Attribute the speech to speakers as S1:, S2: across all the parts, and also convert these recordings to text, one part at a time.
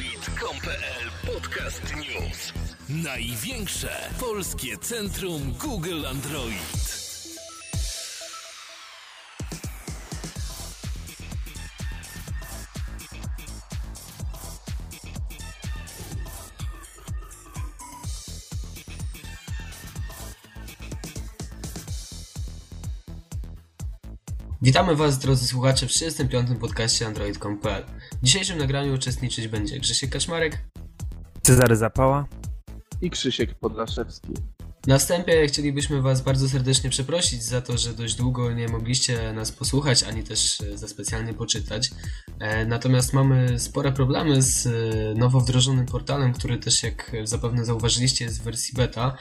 S1: Android.com.pl Podcast News. Największe polskie centrum Google Android.
S2: Witamy Was, drodzy słuchacze, w 35. podcaście Android.com.pl. W dzisiejszym nagraniu uczestniczyć będzie Grzesiek Kaczmarek,
S3: Cezary Zapała
S4: i Krzysiek Podlaszewski.
S2: Na wstępie chcielibyśmy Was bardzo serdecznie przeprosić za to, że dość długo nie mogliście nas posłuchać, ani też e, za specjalnie poczytać. E, natomiast mamy spore problemy z e, nowo wdrożonym portalem, który też jak zapewne zauważyliście jest w wersji beta.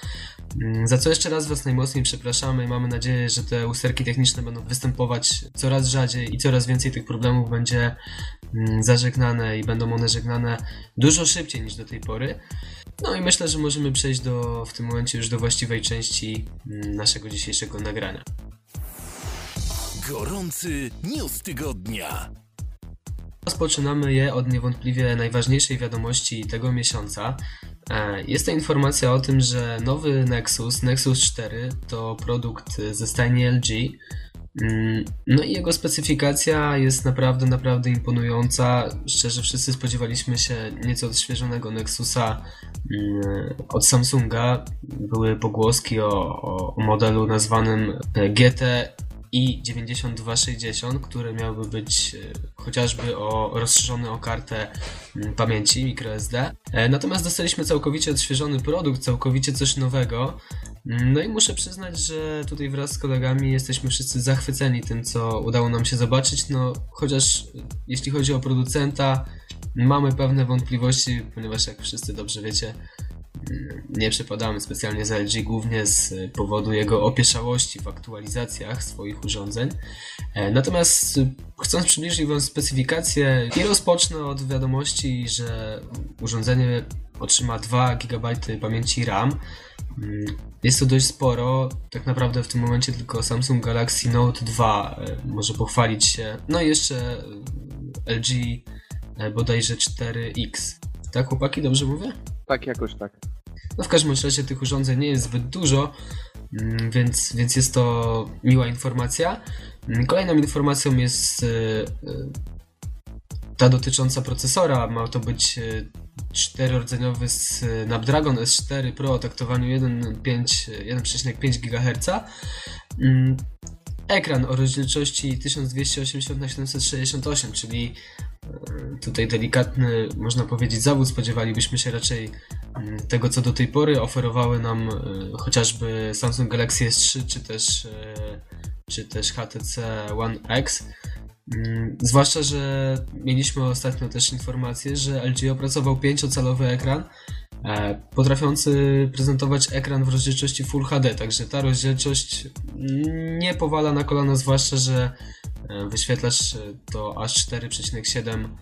S2: Mm, za co jeszcze raz Was najmocniej przepraszamy i mamy nadzieję, że te usterki techniczne będą występować coraz rzadziej i coraz więcej tych problemów będzie mm, zażegnane i będą one żegnane dużo szybciej niż do tej pory. No i myślę, że możemy przejść do, w tym momencie już do właściwej części mm, naszego dzisiejszego nagrania.
S1: Gorący news tygodnia.
S2: Rozpoczynamy je od niewątpliwie najważniejszej wiadomości tego miesiąca. E, jest to informacja o tym, że nowy Nexus, Nexus 4, to produkt ze stajni LG, no i jego specyfikacja jest naprawdę, naprawdę imponująca. Szczerze, wszyscy spodziewaliśmy się nieco odświeżonego Nexusa mm, od Samsunga. Były pogłoski o, o modelu nazwanym GT i 9260, które miałyby być e, chociażby o rozszerzone o kartę mm, pamięci microSD. E, natomiast dostaliśmy całkowicie odświeżony produkt, całkowicie coś nowego. No i muszę przyznać, że tutaj wraz z kolegami jesteśmy wszyscy zachwyceni tym, co udało nam się zobaczyć. No, chociaż jeśli chodzi o producenta, mamy pewne wątpliwości, ponieważ jak wszyscy dobrze wiecie, nie przepadamy specjalnie za LG, głównie z powodu jego opieszałości w aktualizacjach swoich urządzeń. E, natomiast chcąc przybliżyć Wam specyfikację, i rozpocznę od wiadomości, że urządzenie otrzyma 2 GB pamięci RAM. Mm, jest to dość sporo. Tak naprawdę w tym momencie tylko Samsung Galaxy Note 2 e, może pochwalić się. No i jeszcze e, LG bodajże 4X. Tak, chłopaki, dobrze mówię?
S4: Tak, jakoś tak.
S2: No w każdym razie tych urządzeń nie jest zbyt dużo, mm, więc, więc jest to miła informacja. Mm, kolejną informacją jest e, e, ta dotycząca procesora. Ma to być e, czterordzeniowy Snapdragon S4 Pro o taktowaniu 1,5 GHz. Ekran o rozdzielczości 1280x768, czyli tutaj delikatny, można powiedzieć, zawód. Spodziewalibyśmy się raczej mm, tego, co do tej pory oferowały nam e, chociażby Samsung Galaxy S3 czy też, e, czy też HTC One X. Mm, zwłaszcza, że mieliśmy ostatnio też informację, że LG opracował 5-calowy ekran, potrafiący prezentować ekran w rozdzielczości Full HD, także ta rozdzielczość nie powala na kolana, zwłaszcza, że E, wyświetlacz e, to aż 4,7 mm,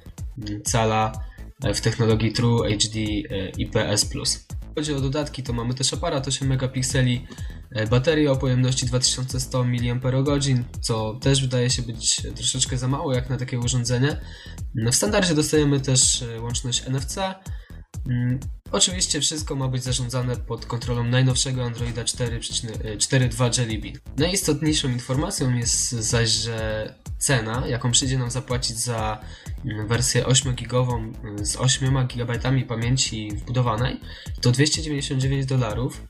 S2: cala e, w technologii True HD IPS+. Jeśli chodzi o dodatki, to mamy też aparat 8 megapikseli, baterię o pojemności 2100 mAh, co też wydaje się być troszeczkę za mało jak na takie urządzenie. W standardzie dostajemy też łączność NFC, oczywiście wszystko ma być zarządzane pod kontrolą najnowszego Androida 4.2 Jelly Bean. Najistotniejszą informacją jest zaś, że cena, jaką przyjdzie nam zapłacić za mm, wersję 8-gigową mm, z 8 GB pamięci wbudowanej, to 299 dolarów,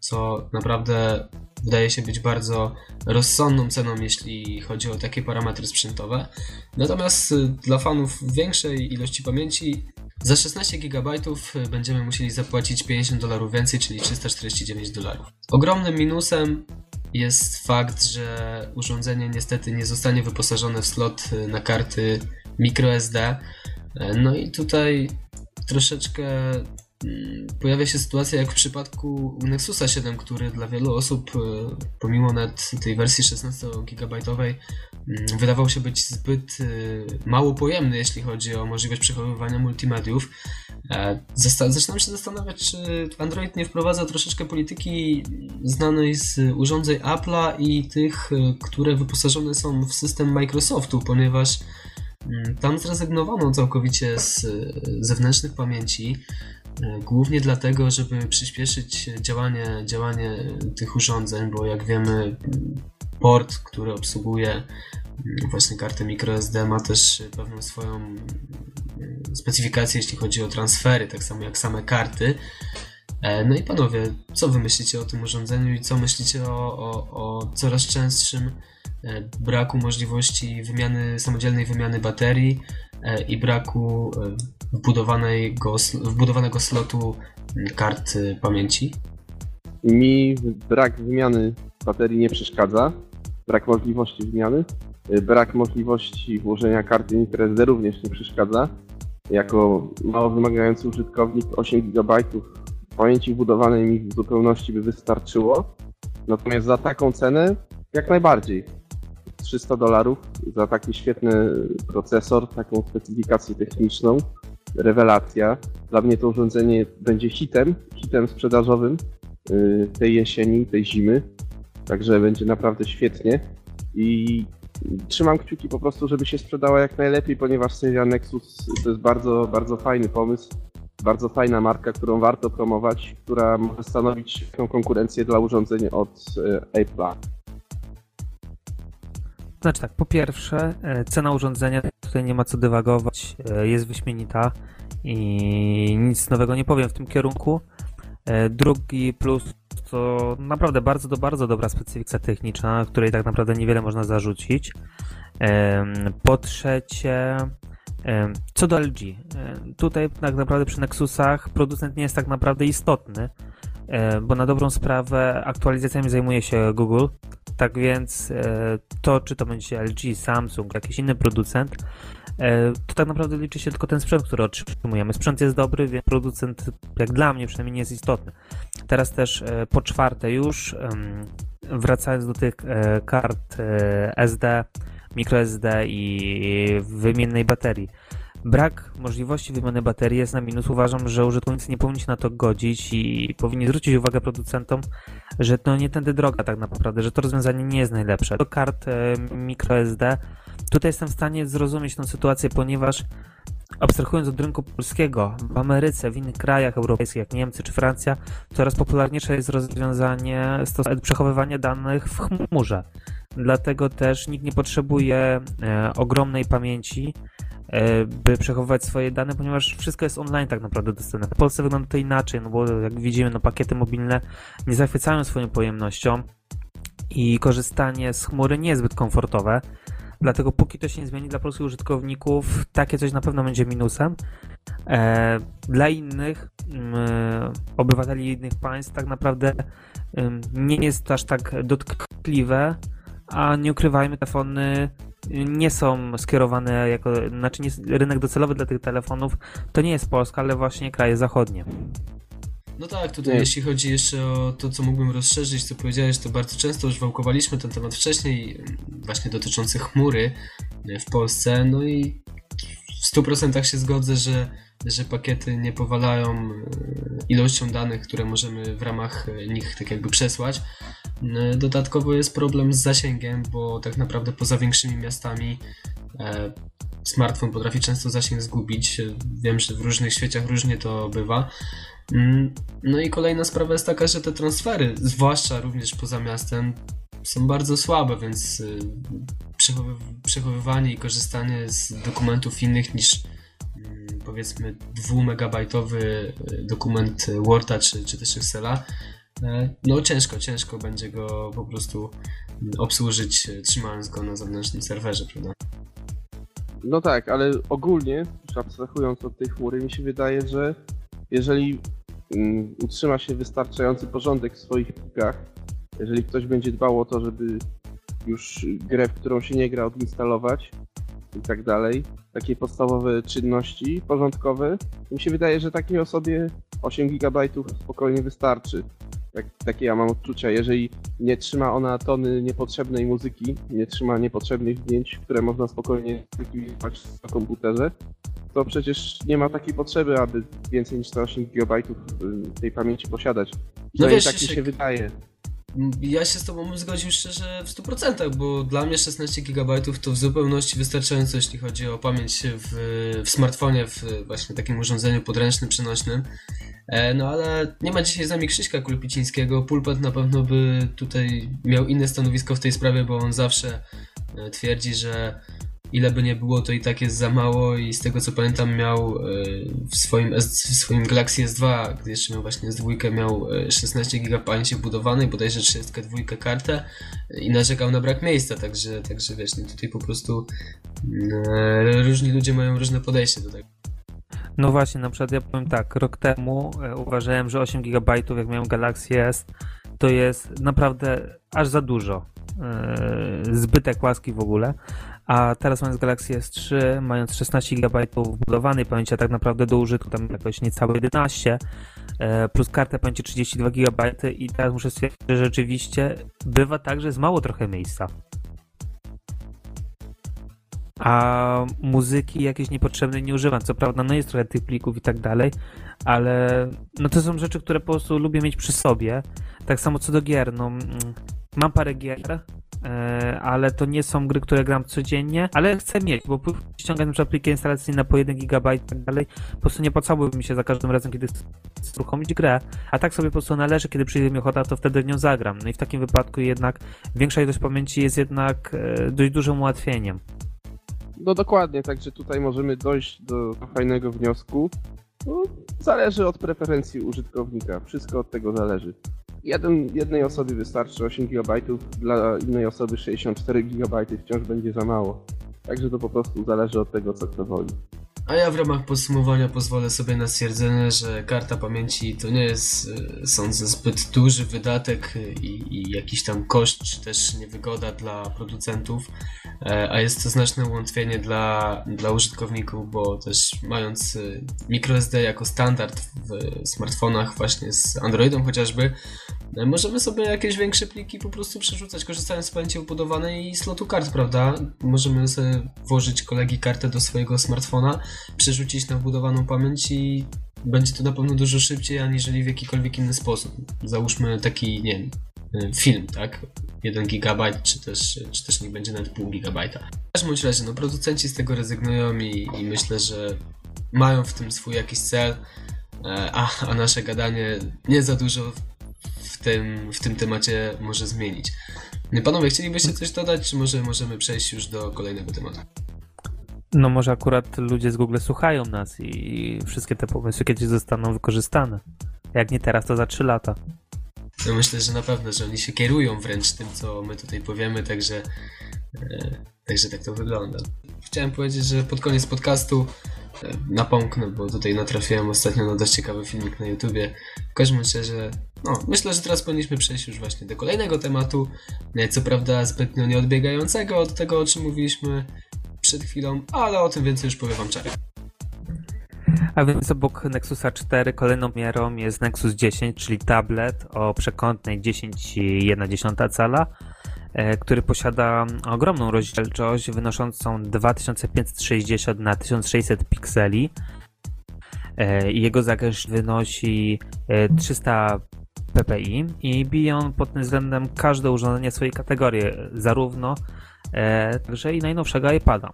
S2: co naprawdę wydaje się być bardzo rozsądną ceną, jeśli chodzi o takie parametry sprzętowe. Natomiast y, dla fanów większej ilości pamięci za 16 GB y, będziemy musieli zapłacić 50 dolarów więcej, czyli 349 dolarów. Ogromnym minusem jest fakt, że urządzenie niestety nie zostanie wyposażone w slot y, na karty microSD. E, no i tutaj troszeczkę pojawia się sytuacja jak w przypadku Nexusa 7, który dla wielu osób, y, pomimo nawet tej wersji 16 GB, Mm, wydawał się być zbyt y, mało pojemny, jeśli chodzi o możliwość przechowywania multimediów. E, zaczynam się zastanawiać, czy Android nie wprowadza troszeczkę polityki znanej z urządzeń Apple'a i tych, które wyposażone są w system Microsoftu, ponieważ Mm, tam zrezygnowano całkowicie z zewnętrznych pamięci, głównie dlatego, żeby przyspieszyć działanie, działanie tych urządzeń, bo jak wiemy, port, który obsługuje mm, właśnie kartę microSD ma też pewną swoją mm, specyfikację, jeśli chodzi o transfery, tak samo jak same karty. E, no i panowie, co wy myślicie o tym urządzeniu i co myślicie o, o, o coraz częstszym e, braku możliwości wymiany, samodzielnej wymiany baterii e, i braku wbudowanego, wbudowanego slotu kart pamięci?
S4: Mi brak wymiany baterii nie przeszkadza, brak możliwości wymiany, brak możliwości włożenia karty microSD również nie przeszkadza. Jako mało wymagający użytkownik 8 GB pamięci wbudowanej mi w zupełności by wystarczyło. Natomiast za taką cenę jak najbardziej. 300 dolarów za taki świetny procesor, taką specyfikację techniczną, rewelacja. Dla mnie to urządzenie będzie hitem, hitem sprzedażowym y, tej jesieni, tej zimy. Także będzie naprawdę świetnie. I trzymam kciuki po prostu, żeby się sprzedała jak najlepiej, ponieważ seria Nexus to jest bardzo, bardzo fajny pomysł bardzo fajna marka, którą warto promować, która może stanowić konkurencję dla urządzeń od e, Apple'a.
S3: Znaczy tak, po pierwsze, e, cena urządzenia, tutaj nie ma co dywagować, e, jest wyśmienita i nic nowego nie powiem w tym kierunku. Drugi plus to naprawdę bardzo, to bardzo dobra specyfikacja techniczna, której tak naprawdę niewiele można zarzucić. Po trzecie, co do LG, tutaj tak naprawdę przy Nexusach producent nie jest tak naprawdę istotny, bo na dobrą sprawę aktualizacjami zajmuje się Google, tak więc e, to, czy to będzie LG, Samsung, jakiś inny producent, e, to tak naprawdę liczy się tylko ten sprzęt, który otrzymujemy. Sprzęt jest dobry, więc producent, jak dla mnie przynajmniej, nie jest istotny. Teraz też e, po czwarte już, wracając do tych kart SD, microSD i wymiennej baterii. Brak możliwości wymiany baterii jest na minus. Uważam, że użytkownicy nie powinni się na to godzić i powinni zwrócić uwagę producentom, że to nie tędy droga tak naprawdę, że to rozwiązanie nie jest najlepsze. Do kart e, microSD tutaj jestem w stanie zrozumieć tę sytuację, ponieważ Abstrahując od rynku polskiego, w Ameryce, w innych krajach europejskich jak Niemcy czy Francja, coraz popularniejsze jest rozwiązanie przechowywania danych w chmurze. Dlatego też nikt nie potrzebuje e, ogromnej pamięci, by przechowywać swoje dane, ponieważ wszystko jest online tak naprawdę dostępne. W Polsce wygląda to inaczej, no bo jak widzimy, no pakiety mobilne nie zachwycają swoją pojemnością i korzystanie z chmury nie jest zbyt komfortowe. Dlatego póki to się nie zmieni dla polskich użytkowników, takie coś na pewno będzie minusem. E, dla innych mm, obywateli innych państw tak naprawdę nie jest aż tak dotkliwe, a nie ukrywajmy, telefony nie są skierowane jako, znaczy nie, rynek docelowy dla tych telefonów to nie jest Polska, ale właśnie kraje zachodnie.
S2: No tak, tutaj nie. jeśli chodzi jeszcze o to, co mógłbym rozszerzyć, co powiedziałeś, to bardzo często już wałkowaliśmy ten temat wcześniej, właśnie dotyczący chmury w Polsce, no i w 100% się zgodzę, że, że pakiety nie powalają e, ilością danych, które możemy w ramach nich tak jakby przesłać. E, dodatkowo jest problem z zasięgiem, bo tak naprawdę poza większymi miastami e, smartfon potrafi często zasięg zgubić. Wiem, że w różnych świeciach różnie to bywa. Mm, no i kolejna sprawa jest taka, że te transfery, zwłaszcza również poza miastem, są bardzo słabe, więc przechowywanie i korzystanie z dokumentów innych niż powiedzmy 2 megabajtowy y, dokument Worda czy, czy też Excela, e, no ciężko, ciężko będzie go po prostu obsłużyć trzymając go na zewnętrznym serwerze, prawda?
S4: No tak, ale ogólnie, już abstrahując od tej chmury, mi się wydaje, że jeżeli um, utrzyma się wystarczający porządek w swoich plikach, jeżeli ktoś będzie dbał o to, żeby już grę, w którą się nie gra, odinstalować i tak dalej, takie podstawowe czynności porządkowe, mi się wydaje, że takiej osobie 8 GB spokojnie wystarczy. Tak, takie ja mam odczucia. Jeżeli nie trzyma ona tony niepotrzebnej muzyki, nie trzyma niepotrzebnych zdjęć, które można spokojnie zlikwidować na komputerze, to przecież nie ma takiej potrzeby, aby więcej niż 8 GB y, tej pamięci posiadać. No wiesz, tak mi się wydaje.
S2: Ja się z Tobą zgodził szczerze w 100%, bo dla mnie 16 GB to w zupełności wystarczająco, jeśli chodzi o pamięć w, w smartfonie, w właśnie takim urządzeniu podręcznym, przenośnym. E, no ale nie ma dzisiaj z nami Krzyśka Kulpicińskiego. Pulpet na pewno by tutaj miał inne stanowisko w tej sprawie, bo on zawsze e, twierdzi, że ile by nie było, to i tak jest za mało i z tego co pamiętam miał e, w swoim, w swoim Galaxy S2, gdy jeszcze miał właśnie S2, miał 16 GB pamięci wbudowanej, bodajże 32 kartę i narzekał na brak miejsca, także, także wiesz, no tutaj po prostu mm, różni ludzie mają różne podejście do tego.
S3: No właśnie, na przykład ja powiem tak, rok temu e, uważałem, że 8 GB jak miałem Galaxy S to jest naprawdę aż za dużo. E, zbytek łaski w ogóle. A teraz mając Galaxy S3, mając 16 GB wbudowanej pamięci, a tak naprawdę do użytku tam jakoś niecałe 11, e, plus kartę pamięci 32 GB i teraz muszę stwierdzić, że rzeczywiście bywa tak, że jest mało trochę miejsca a muzyki jakieś niepotrzebnej nie używam. Co prawda, no jest trochę tych plików i tak dalej, ale no to są rzeczy, które po prostu lubię mieć przy sobie. Tak samo co do gier, no mm, mam parę gier, ale to nie są gry, które gram codziennie, ale chcę mieć, bo na przykład pliki instalacyjne po 1 GB i tak dalej, po prostu nie opłacałoby mi się za każdym razem, kiedy chcę uruchomić grę, a tak sobie po prostu należy, kiedy przyjdzie mi ochota, to wtedy w nią zagram. No i w takim wypadku jednak większa ilość pamięci jest jednak e, dość dużym ułatwieniem.
S4: No dokładnie, także tutaj możemy dojść do fajnego wniosku. No, zależy od preferencji użytkownika, wszystko od tego zależy. Jeden, jednej osobie wystarczy 8 GB, dla innej osoby 64 GB wciąż będzie za mało. Także to po prostu zależy od tego, co kto woli.
S2: A ja w ramach podsumowania pozwolę sobie na stwierdzenie, że karta pamięci to nie jest, e, sądzę, zbyt duży wydatek i, i jakiś tam koszt, czy też niewygoda dla producentów, e, a jest to znaczne ułatwienie dla, dla użytkowników, bo też mając e, microSD jako standard w smartfonach właśnie z Androidem chociażby, możemy sobie jakieś większe pliki po prostu przerzucać, korzystając z pamięci ubudowanej i slotu kart, prawda? Możemy sobie włożyć kolegi kartę do swojego smartfona, przerzucić na wbudowaną pamięć i będzie to na pewno dużo szybciej, aniżeli w jakikolwiek inny sposób. Załóżmy taki, nie wiem, film, tak? 1 GB, czy też, czy też nie będzie nawet pół gigabajta. W każdym razie, no producenci z tego rezygnują i, i myślę, że mają w tym swój jakiś cel, e, a, a nasze gadanie nie za dużo w tym, w tym temacie może zmienić. Panowie, chcielibyście coś dodać, czy może możemy przejść już do kolejnego tematu?
S3: No może akurat ludzie z Google słuchają nas i wszystkie te pomysły kiedyś zostaną wykorzystane. Jak nie teraz, to za 3 lata.
S2: No myślę, że na pewno, że oni się kierują wręcz tym, co my tutaj powiemy, także, e, także tak to wygląda. Chciałem powiedzieć, że pod koniec podcastu e, napomknę, bo tutaj natrafiłem ostatnio na dość ciekawy filmik na YouTubie. W każdym razie, no, myślę, że teraz powinniśmy przejść już właśnie do kolejnego tematu, co prawda zbytnio nie odbiegającego od tego, o czym mówiliśmy przed chwilą, ale o tym więcej już powiem wam czekaj.
S3: A więc obok Nexusa 4 kolejną miarą jest Nexus 10, czyli tablet o przekątnej 10,1 cala, e, który posiada ogromną rozdzielczość wynoszącą 2560 na 1600 pikseli e, jego zakres wynosi 300 e, ppi i bije on pod tym względem każde urządzenie swojej kategorii, zarówno także i najnowszego iPada.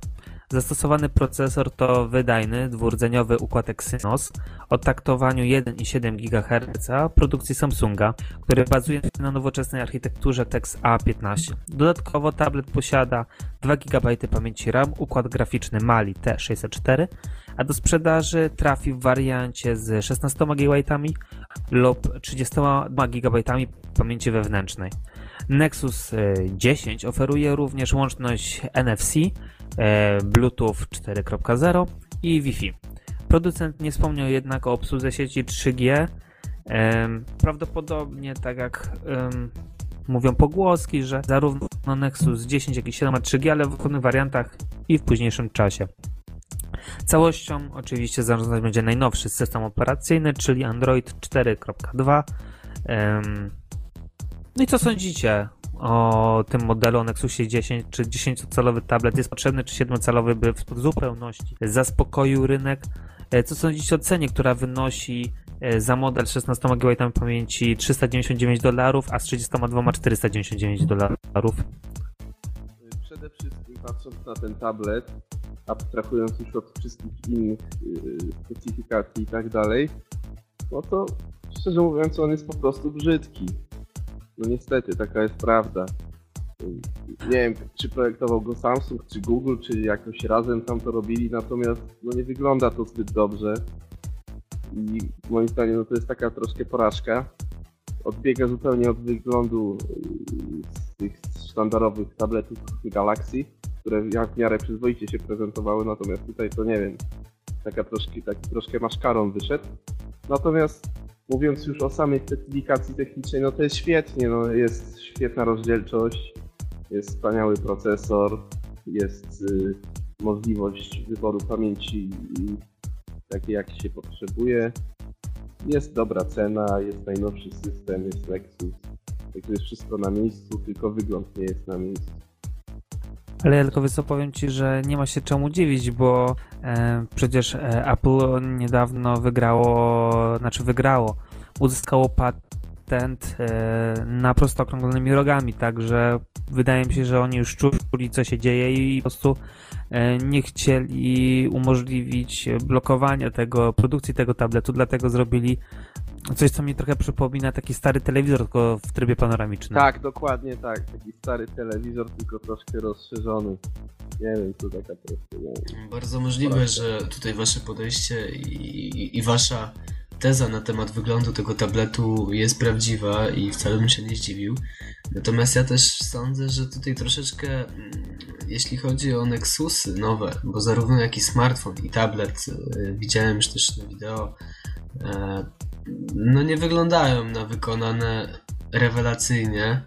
S3: Zastosowany procesor to wydajny, dwurdzeniowy układ Exynos o taktowaniu 1,7 GHz produkcji Samsunga, który bazuje na nowoczesnej architekturze TEX A15. Dodatkowo tablet posiada 2 GB pamięci RAM, układ graficzny Mali T604, a do sprzedaży trafi w wariancie z 16 GB lub 32 GB pamięci wewnętrznej. Nexus 10 oferuje również łączność NFC, E, Bluetooth 4.0 i Wi-Fi. Producent nie wspomniał jednak o obsłudze sieci 3G. Prawdopodobnie, tak jak mówią pogłoski, że zarówno Nexus 10, jak i 7 ma 3G, ale w różnych wariantach i w późniejszym czasie. Całością oczywiście zarządzać będzie najnowszy system operacyjny, czyli Android 4.2. No i co sądzicie o tym modelu Nexusie 10, czy 10-calowy tablet jest potrzebny, czy 7-calowy, by w zupełności zaspokoił rynek. E, co sądzicie o cenie, która wynosi e, za model 16 GB pamięci 399 dolarów, a z 32 499 dolarów.
S4: Przede wszystkim patrząc na ten tablet, abstrahując już od wszystkich innych yy, specyfikacji i tak dalej, no to szczerze mówiąc on jest po prostu brzydki. No niestety, taka jest prawda. Nie wiem, czy projektował go Samsung, czy Google, czy jakoś razem tam to robili, natomiast no nie wygląda to zbyt dobrze. I moim zdaniem no to jest taka troszkę porażka. Odbiega zupełnie od wyglądu yy, z tych sztandarowych tabletów Galaxy, które jak w miarę przyzwoicie się prezentowały, natomiast tutaj to nie wiem, taka troszkę, taki troszkę maszkaron wyszedł. Natomiast mówiąc już o samej specyfikacji technicznej, no to jest świetnie, no jest świetna rozdzielczość, jest wspaniały procesor, jest y, możliwość wyboru pamięci takiej jak się potrzebuje. Jest dobra cena, jest najnowszy system, jest Lexus. Także jest wszystko na miejscu, tylko wygląd nie jest na miejscu.
S3: Ale ja tylko co powiem Ci, że nie ma się czemu dziwić, bo e, przecież e, Apple niedawno wygrało, znaczy wygrało, uzyskało patent e, na prosto okrąglonymi rogami, także wydaje mi się, że oni już czuli co się dzieje i po prostu e, nie chcieli umożliwić blokowania tego, produkcji tego tabletu, dlatego zrobili coś, co mi trochę przypomina taki stary telewizor, tylko w trybie panoramicznym.
S4: Tak, dokładnie tak. Taki stary telewizor, tylko troszkę rozszerzony. Nie wiem, tu taka troszkę. Nie
S2: Bardzo możliwe, że tutaj wasze podejście i, i wasza teza na temat wyglądu tego tabletu jest prawdziwa i wcale bym się nie zdziwił. Natomiast ja też sądzę, że tutaj troszeczkę, mm, jeśli chodzi o Nexusy nowe, bo zarówno jak i smartfon i tablet, y, widziałem już też na wideo, e, no nie wyglądają na wykonane rewelacyjnie,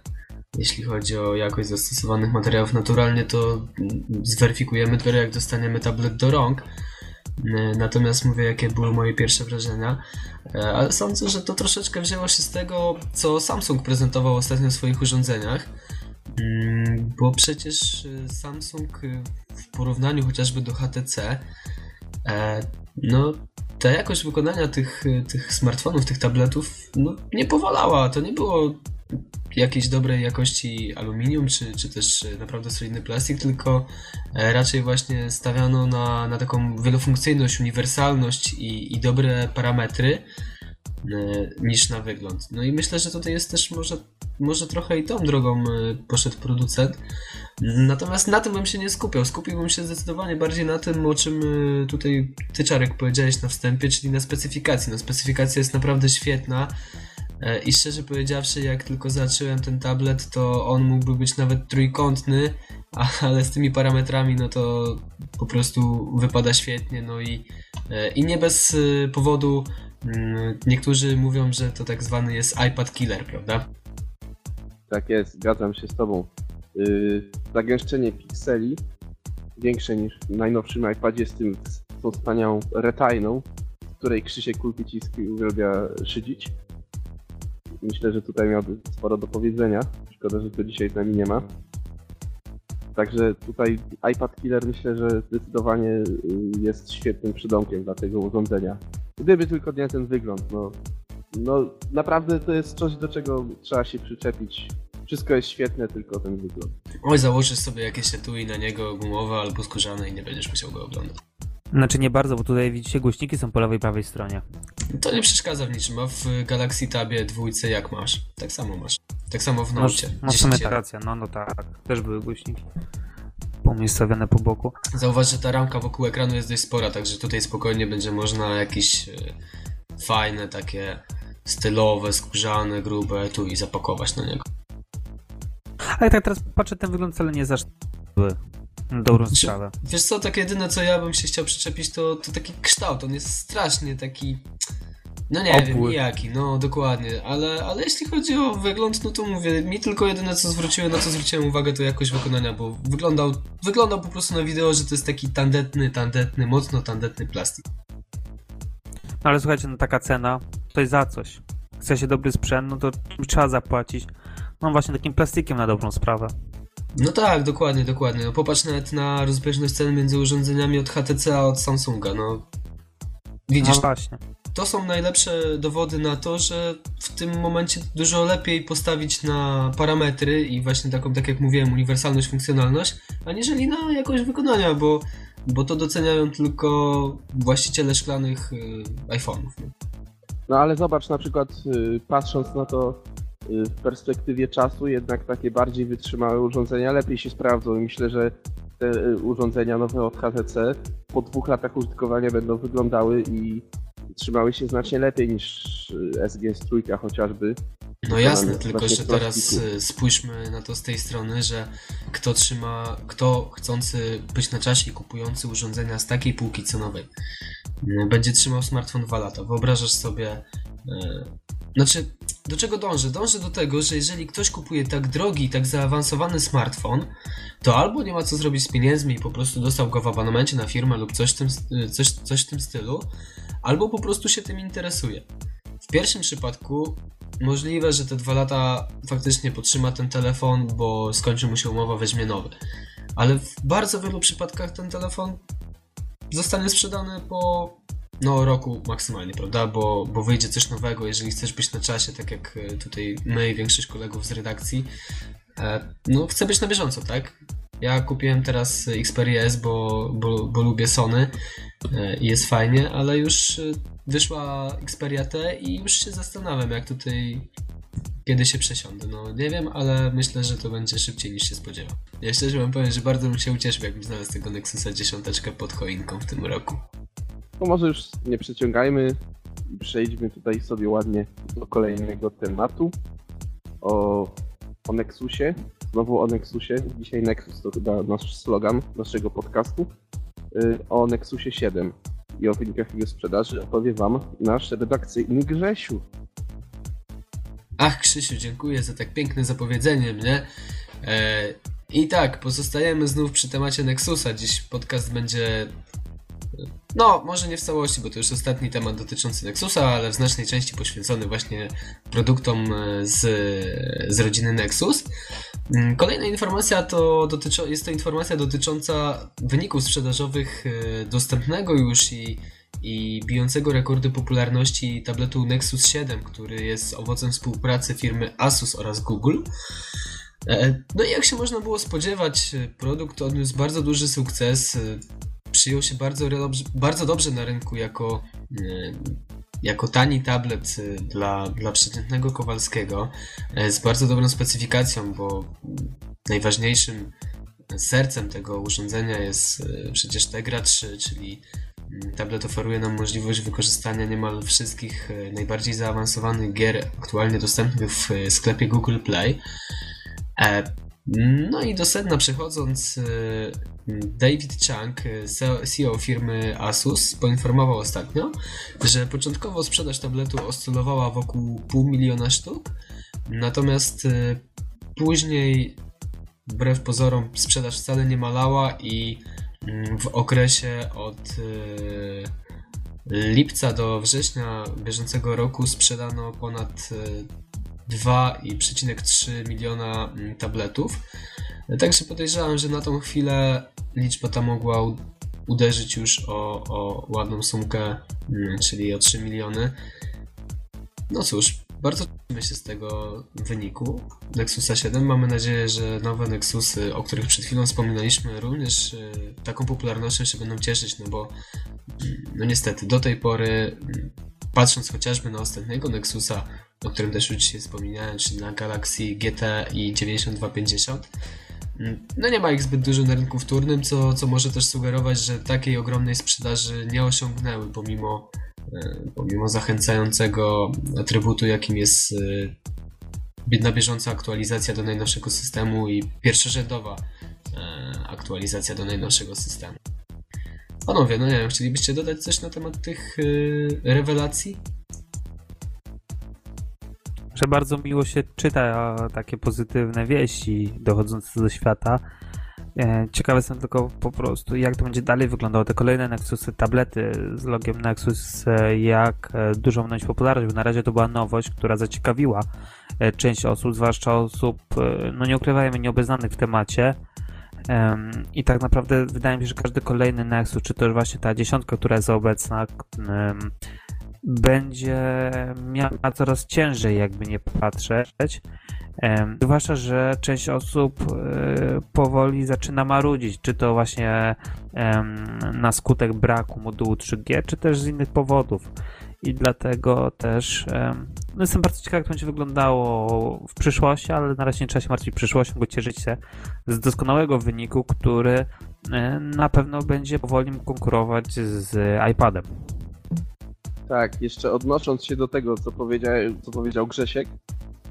S2: jeśli chodzi o jakość zastosowanych materiałów. Naturalnie to zweryfikujemy dopiero jak dostaniemy tablet do rąk. Natomiast mówię, jakie były moje pierwsze wrażenia. E, ale sądzę, że to troszeczkę wzięło się z tego, co Samsung prezentował ostatnio w swoich urządzeniach. Mm, bo przecież e, Samsung e, w porównaniu chociażby do HTC, no ta jakość wykonania tych, tych smartfonów, tych tabletów, no, nie powalała. To nie było jakiejś dobrej jakości aluminium, czy, czy też naprawdę solidny plastik, tylko e, raczej właśnie stawiano na, na taką wielofunkcyjność, uniwersalność i, i dobre parametry e, niż na wygląd. No i myślę, że tutaj jest też może, może trochę i tą drogą e, poszedł producent. Natomiast na tym bym się nie skupiał. Skupiłbym się zdecydowanie bardziej na tym, o czym tutaj ty Czarek powiedziałeś na wstępie, czyli na specyfikacji. No specyfikacja jest naprawdę świetna. E, I szczerze powiedziawszy, jak tylko zacząłem ten tablet, to on mógłby być nawet trójkątny, ale z tymi parametrami, no to po prostu wypada świetnie. No i, e, i nie bez e, powodu mm, niektórzy mówią, że to tak zwany jest iPad killer, prawda?
S4: Tak jest, zgadzam się z Tobą. Yy, zagęszczenie pikseli większe niż w najnowszym iPadzie z tym z tą wspaniałą retainą, której Krzysiek Kulpiciński uwielbia szydzić myślę, że tutaj miałby sporo do powiedzenia. Szkoda, że to dzisiaj z nami nie ma. Także tutaj iPad Killer myślę, że zdecydowanie y, jest świetnym przydomkiem dla tego urządzenia. Gdyby tylko nie ten wygląd, no, no naprawdę to jest coś, do czego trzeba się przyczepić. Wszystko jest świetne, tylko ten wygląd.
S2: Oj, założysz sobie jakieś etui na niego gumowe albo skórzane i nie będziesz musiał go oglądać.
S3: Znaczy nie bardzo, bo tutaj widzicie głośniki są po lewej i prawej stronie.
S2: To nie przeszkadza w niczym, a w Galaxy Tabie dwójce jak masz? Tak samo masz. Tak samo w Nocie.
S3: Masz, masz racja, no no tak. Też były głośniki umiejscowione po boku.
S2: Zauważ, że ta ramka wokół ekranu jest dość spora, także tutaj spokojnie będzie można jakieś e, fajne, takie stylowe, skórzane, grube tu i zapakować na niego.
S3: Ale tak teraz patrzę, ten wygląd wcale nie aż dobrą znaczy, sprawę.
S2: Wiesz co, tak jedyne co ja bym się chciał przyczepić to, to taki kształt, on jest strasznie taki... No nie wiem, jaki, no dokładnie, ale, ale jeśli chodzi o wygląd, no to mówię, mi tylko jedyne co zwróciłem, na co zwróciłem uwagę to jakość wykonania, bo wyglądał, wyglądał po prostu na wideo, że to jest taki tandetny, tandetny, mocno tandetny plastik.
S3: No ale słuchajcie, no taka cena, to jest za coś. Chce się dobry sprzęt, no to trzeba zapłacić. No właśnie takim plastikiem na dobrą sprawę.
S2: No tak, dokładnie, dokładnie. No popatrz nawet na rozbieżność cen między urządzeniami od HTC a od Samsunga, no.
S3: Widzisz? No właśnie.
S2: to są najlepsze dowody na to, że w tym momencie dużo lepiej postawić na parametry i właśnie taką, tak jak mówiłem, uniwersalność, funkcjonalność, aniżeli na jakość wykonania, bo, bo to doceniają tylko właściciele szklanych y, iPhone'ów.
S4: No ale zobacz na przykład, y, patrząc na to y, w perspektywie czasu, jednak takie bardziej wytrzymałe urządzenia lepiej się sprawdzą i myślę, że te y, urządzenia nowe od HTC po dwóch latach użytkowania będą wyglądały i trzymały się znacznie lepiej niż SG Trójka chociażby.
S2: No jasne, tylko że teraz spójrzmy na to z tej strony, że kto trzyma, kto chcący być na czasie i kupujący urządzenia z takiej półki cenowej no, będzie trzymał smartfon 2 lata. Wyobrażasz sobie. Yy, znaczy, do czego dążę? Dążę do tego, że jeżeli ktoś kupuje tak drogi, tak zaawansowany smartfon, to albo nie ma co zrobić z pieniędzmi i po prostu dostał go w abonamencie na firmę lub coś w tym, e, coś, coś w tym stylu, albo po prostu się tym interesuje. W pierwszym przypadku możliwe, że te dwa lata faktycznie potrzyma ten telefon, bo skończy mu się umowa, weźmie nowy. Ale w bardzo wielu przypadkach ten telefon zostanie sprzedany po no, roku maksymalnie, prawda? Bo, bo wyjdzie coś nowego, jeżeli chcesz być na czasie, tak jak e, tutaj my i większość kolegów z redakcji. E, no, chcę być na bieżąco, tak? Ja kupiłem teraz Xperia S, bo, bo, bo lubię Sony e, i jest fajnie, ale już wyszła Xperia T i już się zastanawiam, jak tutaj kiedy się przesiądę. No nie wiem, ale myślę, że to będzie szybciej niż się spodziewam. Ja szczerze wam powiem, że bardzo bym się ucieszył, jakbym znalazł tego Nexusa dziesiąteczkę pod choinką w tym roku.
S4: No może już nie przeciągajmy i przejdźmy tutaj sobie ładnie do kolejnego tematu. O, o Nexusie. Znowu o Nexusie. Dzisiaj Nexus to chyba nasz slogan naszego podcastu. Y, o Nexusie 7 i o wynikach jego sprzedaży opowie Wam nasz redakcyjny Grzesiu.
S2: Ach, Krzysiu, dziękuję za tak piękne zapowiedzenie mnie. E, I tak, pozostajemy znów przy temacie Nexusa. Dziś podcast będzie. No, może nie w całości, bo to już ostatni temat dotyczący Nexusa, ale w znacznej części poświęcony właśnie produktom e, z, z rodziny Nexus. Mm, kolejna informacja to dotyczy, jest to informacja dotycząca wyników sprzedażowych e, dostępnego już i i bijącego rekordy popularności tabletu Nexus 7, który jest owocem współpracy firmy Asus oraz Google. E, no i jak się można było spodziewać, produkt odniósł bardzo duży sukces. Przyjął się bardzo, bardzo dobrze na rynku jako, e, jako tani tablet dla, dla przeciętnego Kowalskiego e, z bardzo dobrą specyfikacją, bo najważniejszym sercem tego urządzenia jest przecież Tegra 3, czyli Tablet oferuje nam możliwość wykorzystania niemal wszystkich e, najbardziej zaawansowanych gier aktualnie dostępnych w e, sklepie Google Play. E, no i do sedna przechodząc, David Chang, CEO firmy Asus, poinformował ostatnio, że początkowo sprzedaż tabletu oscylowała wokół pół miliona sztuk, natomiast później, wbrew pozorom, sprzedaż wcale nie malała i w okresie od y, lipca do września bieżącego roku sprzedano ponad 2,3 y, miliona mm, tabletów. Także podejrzewam, że na tą chwilę liczba ta mogła uderzyć już o, o ładną sumkę, mm, czyli o 3 miliony. No cóż, bardzo cieszymy się z tego wyniku Nexusa 7. Mamy nadzieję, że nowe Nexusy, o których przed chwilą wspominaliśmy, również y, taką popularnością się będą cieszyć, no bo mm, no niestety do tej pory, mm, patrząc chociażby na ostatniego Nexusa, o którym też już dzisiaj wspomniałem, czyli na Galaxy GT i 9250, mm, no nie ma ich zbyt dużo na rynku wtórnym, co, co może też sugerować, że takiej ogromnej sprzedaży nie osiągnęły pomimo pomimo zachęcającego atrybutu, jakim jest e, na bieżąca aktualizacja do najnowszego systemu i pierwszorzędowa e, aktualizacja do najnowszego systemu. Panowie, no nie wiem, chcielibyście dodać coś na temat tych rewelacji?
S3: Że bardzo miło się czyta takie pozytywne wieści dochodzące ze świata. E, ciekawy jestem tylko po prostu, jak to będzie dalej wyglądało. Te kolejne Nexusy, tablety z logiem Nexus, e, jak e, dużą wnąć popularność, bo na razie to była nowość, która zaciekawiła część osób, zwłaszcza osób, no nie ukrywajmy, nieobeznanych w temacie. I tak naprawdę wydaje mi się, że każdy kolejny Nexus, czy też właśnie ta dziesiątka, która jest obecna, będzie miała coraz ciężej, jakby nie patrzeć. Zwłaszcza, że część osób e, powoli zaczyna marudzić, czy to właśnie na skutek braku modułu 3G, czy też z innych powodów. I dlatego też no jestem bardzo ciekaw, jak to będzie wyglądało w przyszłości, ale na razie nie trzeba się martwić przyszłością, bo cieszyć się z doskonałego wyniku, który e, na pewno będzie powoli konkurować z iPadem.
S4: Tak, jeszcze odnosząc się do tego, co powiedział, co powiedział Grzesiek,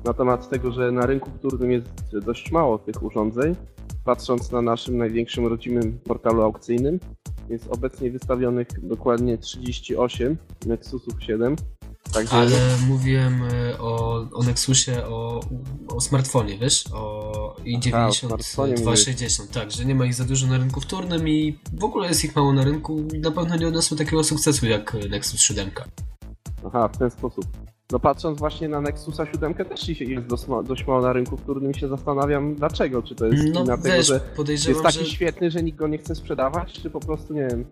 S4: na temat tego, że na rynku wtórnym jest dość mało tych urządzeń, patrząc na naszym największym rodzimym portalu aukcyjnym, jest obecnie wystawionych dokładnie 38 Nexusów 7.
S2: Także... Ale mówiłem e, o, o Nexusie, o, o smartfonie, wiesz? O i90 260, tak, że nie ma ich za dużo na rynku wtórnym i w ogóle jest ich mało na rynku i na pewno nie odniosły takiego sukcesu jak Nexus 7.
S4: Aha, w ten sposób. No patrząc właśnie na Nexusa 7 też jest dość, dość mało na rynku, w którym się zastanawiam dlaczego. Czy to jest no, tego, że jest taki że... świetny, że nikt go nie chce sprzedawać, czy po prostu nie wiem.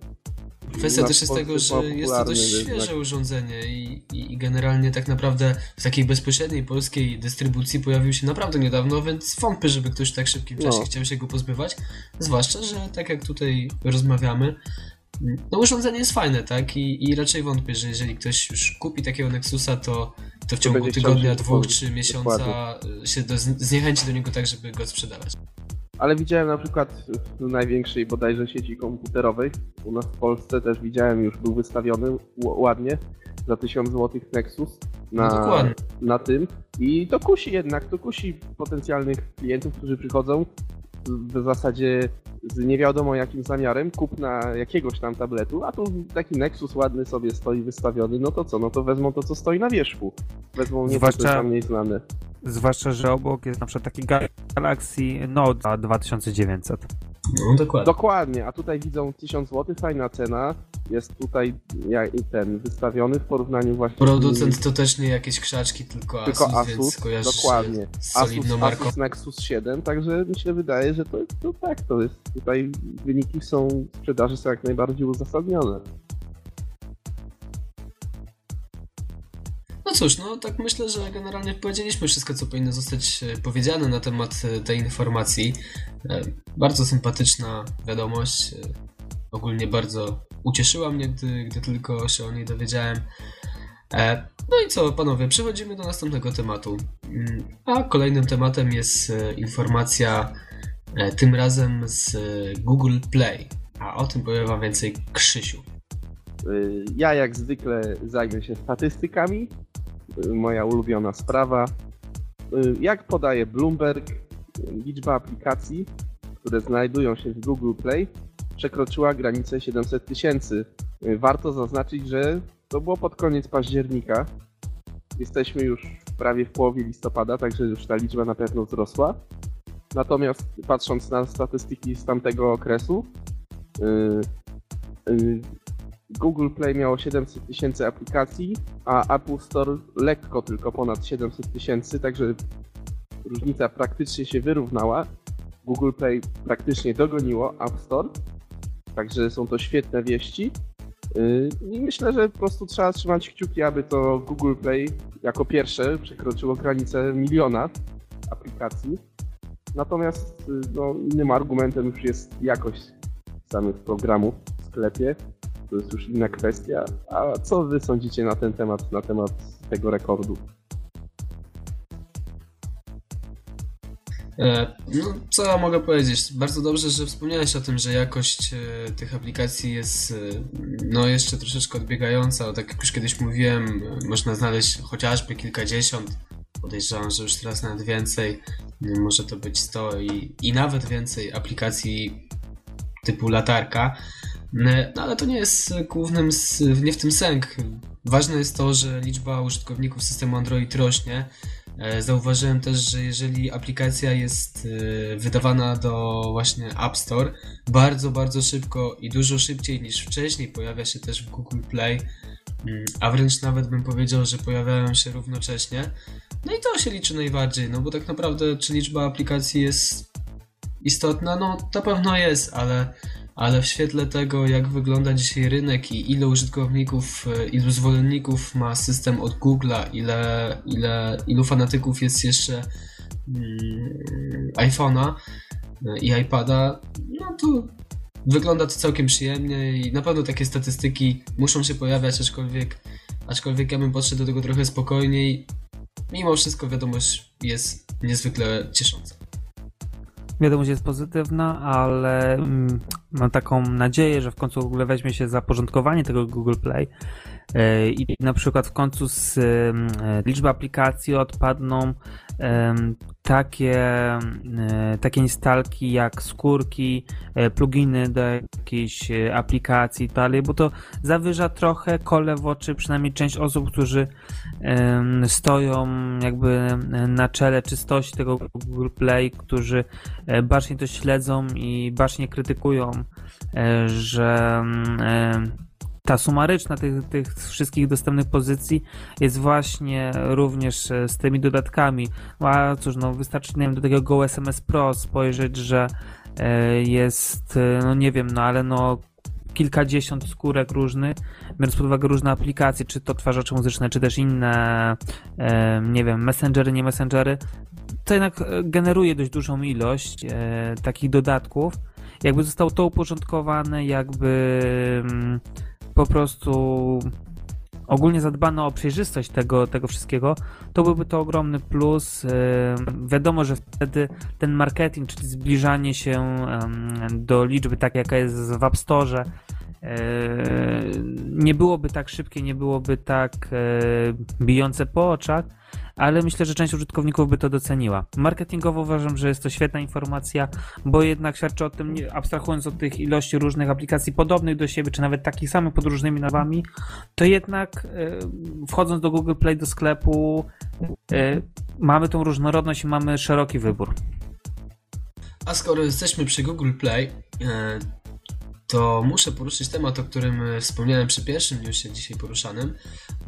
S2: Kwestia też jest tego, że jest to dość świeże urządzenie i, i, generalnie tak naprawdę w takiej bezpośredniej polskiej dystrybucji pojawił się naprawdę niedawno, więc wątpię, żeby ktoś w tak szybkim czasie no. chciał się go pozbywać. Zwłaszcza, że tak jak tutaj rozmawiamy, no urządzenie jest fajne, tak? I, I raczej wątpię, że jeżeli ktoś już kupi takiego Nexusa, to, to w ciągu tygodnia, dwóch, trzy miesiąca dokładnie. się do, zniechęci do niego tak, żeby go sprzedawać.
S4: Ale widziałem na przykład w największej bodajże sieci komputerowej, u nas w Polsce też widziałem, już był wystawiony ładnie za 1000 zł Nexus na, no na tym. I to kusi jednak, to kusi potencjalnych klientów, którzy przychodzą w zasadzie z nie wiadomo jakim zamiarem kupna jakiegoś tam tabletu, a tu taki Nexus ładny sobie stoi wystawiony, no to co, no to wezmą to, co stoi na wierzchu. Wezmą nie zwłaszcza, to, co tam mniej znane.
S3: Zwłaszcza, że obok jest na przykład taki Galaxy Note 2900.
S2: No, dokładnie.
S4: Dokładnie, a tutaj widzą 1000 zł, fajna cena. Jest tutaj ten wystawiony w porównaniu właśnie.
S2: Producent to też nie jakieś krzaczki, tylko, tylko Asus, Asus więc
S4: dokładnie. Asus, Asus Nexus 7, także mi się wydaje, że to, to tak, to jest. Tutaj wyniki są sprzedaży są jak najbardziej uzasadnione.
S2: No cóż, no tak myślę, że generalnie powiedzieliśmy wszystko, co powinno zostać e, powiedziane na temat e, tej informacji. E, bardzo sympatyczna wiadomość. Ogólnie bardzo ucieszyła mnie, gdy, gdy tylko się o niej dowiedziałem. No i co, panowie, przechodzimy do następnego tematu. Mm, a kolejnym tematem jest informacja tym razem z Google Play. A o tym powie wam więcej Krzysiu.
S4: Ja jak zwykle zajmę się statystykami, moja ulubiona sprawa. Y, jak podaje Bloomberg, liczba aplikacji, które znajdują się w Google Play, przekroczyła granicę 700 tysięcy. Y, warto zaznaczyć, że to było pod koniec października. Jesteśmy już prawie w połowie listopada, także już ta liczba na pewno wzrosła. Natomiast patrząc na statystyki z tamtego okresu, y, Google Play miało 700 tysięcy aplikacji, a Apple Store lekko tylko ponad 700 tysięcy, także różnica praktycznie się wyrównała. Google Play praktycznie dogoniło App Store, także są to świetne wieści. Yy, I myślę, że po prostu trzeba trzymać kciuki, aby to Google Play jako pierwsze przekroczyło granicę miliona aplikacji. Natomiast yy, no, innym argumentem już jest jakość samych programów w sklepie to jest już inna kwestia. A co wy sądzicie na ten temat, na temat tego rekordu?
S2: E, no, co ja mogę powiedzieć? Bardzo dobrze, że wspomniałeś o tym, że jakość e, tych aplikacji jest e, no jeszcze troszeczkę odbiegająca. Tak jak już kiedyś mówiłem, można znaleźć chociażby kilkadziesiąt, podejrzewam, że już teraz nawet więcej, może to być 100 i, i nawet więcej aplikacji typu latarka. No ale to nie jest głównym, nie w tym sęk. Ważne jest to, że liczba użytkowników systemu Android rośnie. E, zauważyłem też, że jeżeli aplikacja jest e, wydawana do właśnie App Store, bardzo, bardzo szybko i dużo szybciej niż wcześniej pojawia się też w Google Play, mm, a wręcz nawet bym powiedział, że pojawiają się równocześnie. No i to się liczy najbardziej, no bo tak naprawdę czy liczba aplikacji jest istotna? No na pewno jest, ale ale w świetle tego, jak wygląda dzisiaj rynek i ile użytkowników, e, ilu zwolenników ma system od Google'a, ile, ile, ilu fanatyków jest jeszcze mm, iPhone'a e, i iPada, no to wygląda to całkiem przyjemnie i na pewno takie statystyki muszą się pojawiać, aczkolwiek, aczkolwiek ja bym podszedł do tego trochę spokojniej. Mimo wszystko wiadomość jest niezwykle ciesząca.
S3: Wiadomość jest pozytywna, ale mm, mam taką nadzieję, że w końcu Google weźmie się za porządkowanie tego Google Play e, i na przykład w końcu z mm, liczby aplikacji odpadną takie, e, takie instalki jak skórki, e, pluginy do jakiejś e, aplikacji i tak dalej, bo to zawyża trochę kole w oczy przynajmniej część osób, którzy stoją jakby na czele czystości tego Google Play, którzy bacznie to śledzą i bacznie krytykują, że ta sumaryczna tych, tych wszystkich dostępnych pozycji jest właśnie również e, z tymi dodatkami. No, a cóż, no wystarczy nie wiem, do tego Go SMS Pro spojrzeć, że e, jest, e, no nie wiem, no ale no kilkadziesiąt skórek różnych, biorąc pod uwagę różne aplikacje, czy to twarzacze muzyczne, czy też inne, nie wiem, messengery, nie messengery, to jednak generuje dość dużą ilość takich dodatków. Jakby zostało to uporządkowane, jakby mm, po prostu ogólnie zadbano o przejrzystość tego, tego wszystkiego, to byłby to ogromny plus. Wiadomo, że wtedy ten marketing, czyli zbliżanie się do liczby, tak jaka jest w App Store, nie byłoby tak szybkie, nie byłoby tak bijące po oczach, ale myślę, że część użytkowników by to doceniła. Marketingowo uważam, że jest to świetna informacja, bo jednak świadczy o tym, abstrahując od tych ilości różnych aplikacji podobnych do siebie, czy nawet takich samych pod różnymi nazwami, to jednak e, wchodząc do Google Play do sklepu e, mamy tą różnorodność i mamy szeroki wybór.
S2: A skoro jesteśmy przy Google Play, e, to muszę poruszyć temat, o którym e, wspomniałem przy pierwszym newsie dzisiaj poruszanym,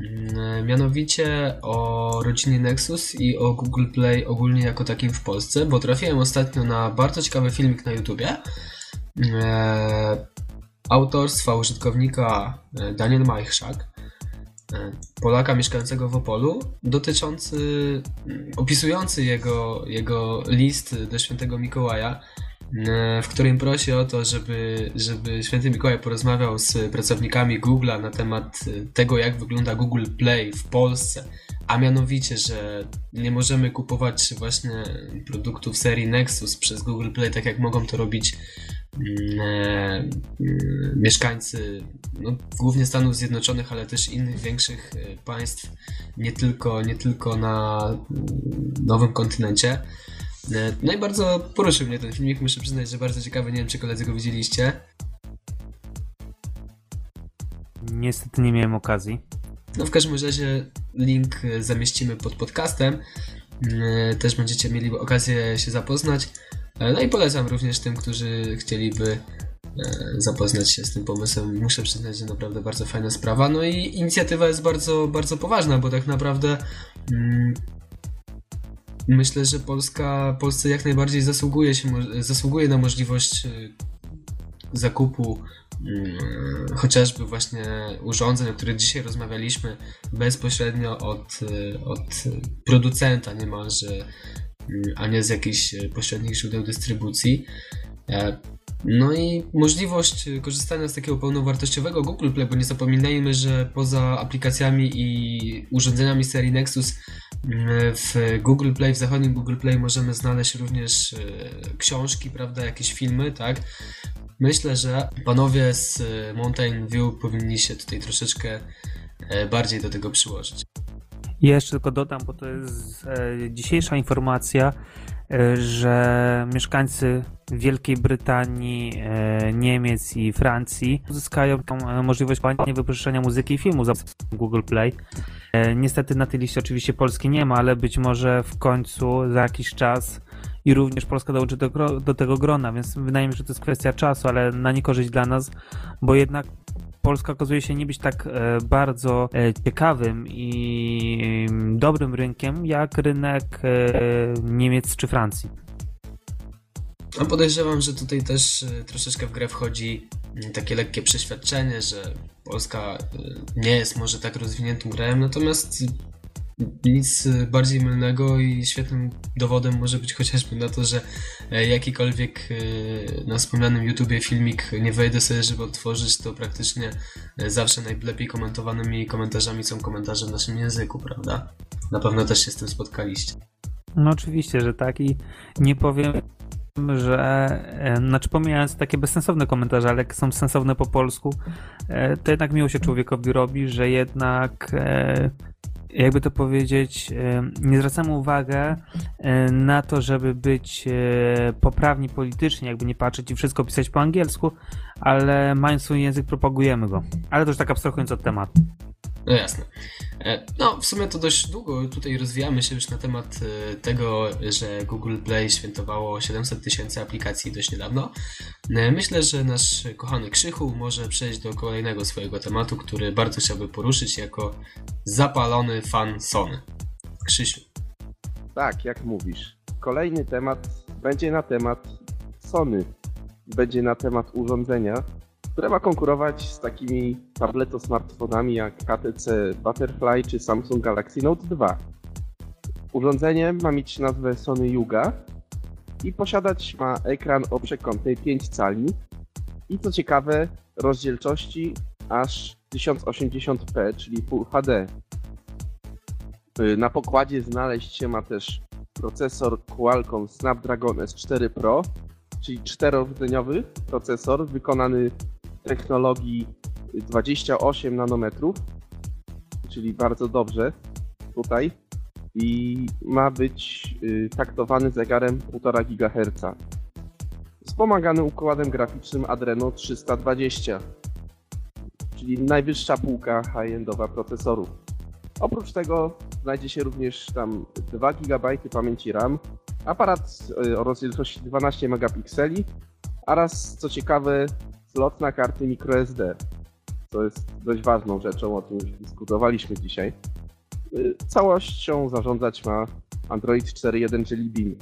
S2: mm, e, mianowicie o rodzinie Nexus i o Google Play ogólnie jako takim w Polsce, bo trafiłem ostatnio na bardzo ciekawy filmik na YouTubie. E, autorstwa użytkownika Daniel Majchrzak, Polaka mieszkającego w Opolu, dotyczący, mm, opisujący jego, jego list do świętego Mikołaja, w którym prosi o to, żeby, żeby święty Mikołaj porozmawiał z pracownikami Google'a na temat e, tego, jak wygląda Google Play w Polsce, a mianowicie, że nie możemy kupować właśnie produktów serii Nexus przez Google Play, tak jak mogą to robić mm, e, mieszkańcy no, głównie Stanów Zjednoczonych, ale też innych większych państw, nie tylko, nie tylko na mm, nowym kontynencie. E, no i bardzo poruszył mnie ten filmik, muszę przyznać, że bardzo ciekawy, nie wiem czy koledzy go widzieliście.
S3: Niestety nie miałem okazji.
S2: No w każdym razie link e, zamieścimy pod podcastem. E, też będziecie mieli okazję się zapoznać. No i polecam również tym, którzy chcieliby zapoznać się z tym pomysłem. Muszę przyznać, że naprawdę bardzo fajna sprawa. No i inicjatywa jest bardzo, bardzo poważna, bo tak naprawdę mm, myślę, że Polska, Polsce jak najbardziej zasługuje, się, zasługuje na możliwość y, zakupu mm, chociażby właśnie urządzeń, o których dzisiaj rozmawialiśmy, bezpośrednio od, y, od producenta niemalże, a nie z jakichś pośrednich źródeł dystrybucji. E, no i możliwość korzystania z takiego pełnowartościowego Google Play, bo nie zapominajmy, że poza aplikacjami i urządzeniami serii Nexus mm, w Google Play, w zachodnim Google Play możemy znaleźć również e, książki, prawda, jakieś filmy, tak? Myślę, że panowie z e, Mountain View powinni się tutaj troszeczkę e, bardziej do tego przyłożyć.
S3: Jeszcze tylko dodam, bo to jest dzisiejsza informacja, E, że mieszkańcy Wielkiej Brytanii, e, Niemiec i Francji uzyskają e, możliwość wypożyczenia muzyki i filmu za Google Play. Niestety na tej liście oczywiście Polski nie ma, ale być może w końcu za jakiś czas i również Polska dołączy do, do tego grona, więc wydaje mi się, że to jest kwestia czasu, ale na niekorzyść dla nas, bo jednak Polska okazuje się nie być tak e, bardzo e, ciekawym i dobrym rynkiem jak rynek e, Niemiec czy Francji.
S2: A podejrzewam, że tutaj też troszeczkę w grę wchodzi y, takie lekkie przeświadczenie, że Polska nie jest może tak rozwiniętym krajem, natomiast nic bardziej mylnego i świetnym dowodem może być chociażby na to, że e, jakikolwiek e, na wspomnianym YouTubie filmik nie wejdę sobie, żeby otworzyć, to praktycznie e, zawsze najlepiej komentowanymi komentarzami są komentarze w naszym języku, prawda? Na pewno też się z tym spotkaliście.
S3: No oczywiście, że tak i nie powiem że, znaczy pomijając takie bezsensowne komentarze, ale jak są sensowne po polsku, to jednak miło się człowiekowi robi, że jednak jakby to powiedzieć, nie zwracamy uwagi na to, żeby być e, poprawni politycznie, jakby nie patrzeć i wszystko pisać po angielsku, ale mając swój język, propagujemy go. Ale to już tak abstrahując od tematu.
S2: No jasne. E, no, w sumie to dość długo tutaj rozwijamy się już na temat e, tego, że Google Play świętowało 700 tysięcy aplikacji dość niedawno. E, myślę, że nasz kochany Krzychu może przejść do kolejnego swojego tematu, który bardzo chciałby poruszyć jako zapalony fan Sony. Krzysiu.
S4: Tak, jak mówisz. Kolejny temat będzie na temat Sony. Będzie na temat urządzenia, które ma konkurować z takimi tableto-smartfonami jak HTC Butterfly czy Samsung Galaxy Note 2. Urządzenie ma mieć nazwę Sony Yuga i posiadać ma ekran o przekątnej 5 cali i co ciekawe rozdzielczości aż 1080p, czyli Full HD. Y, na pokładzie znaleźć się ma też procesor Qualcomm Snapdragon S4 Pro, czyli czterordzeniowy procesor wykonany technologii 28 nanometrów, czyli bardzo dobrze tutaj i ma być y, taktowany zegarem 1,5 GHz. Wspomagany układem graficznym Adreno 320, czyli najwyższa półka high-endowa procesorów. Oprócz tego znajdzie się również tam 2 GB pamięci RAM, aparat y, o rozdzielczości 12 megapikseli oraz, co ciekawe, slot na karty microSD, co jest dość ważną rzeczą, o tym już dyskutowaliśmy dzisiaj. Y, całością zarządzać ma Android 4.1 Jelly Bean.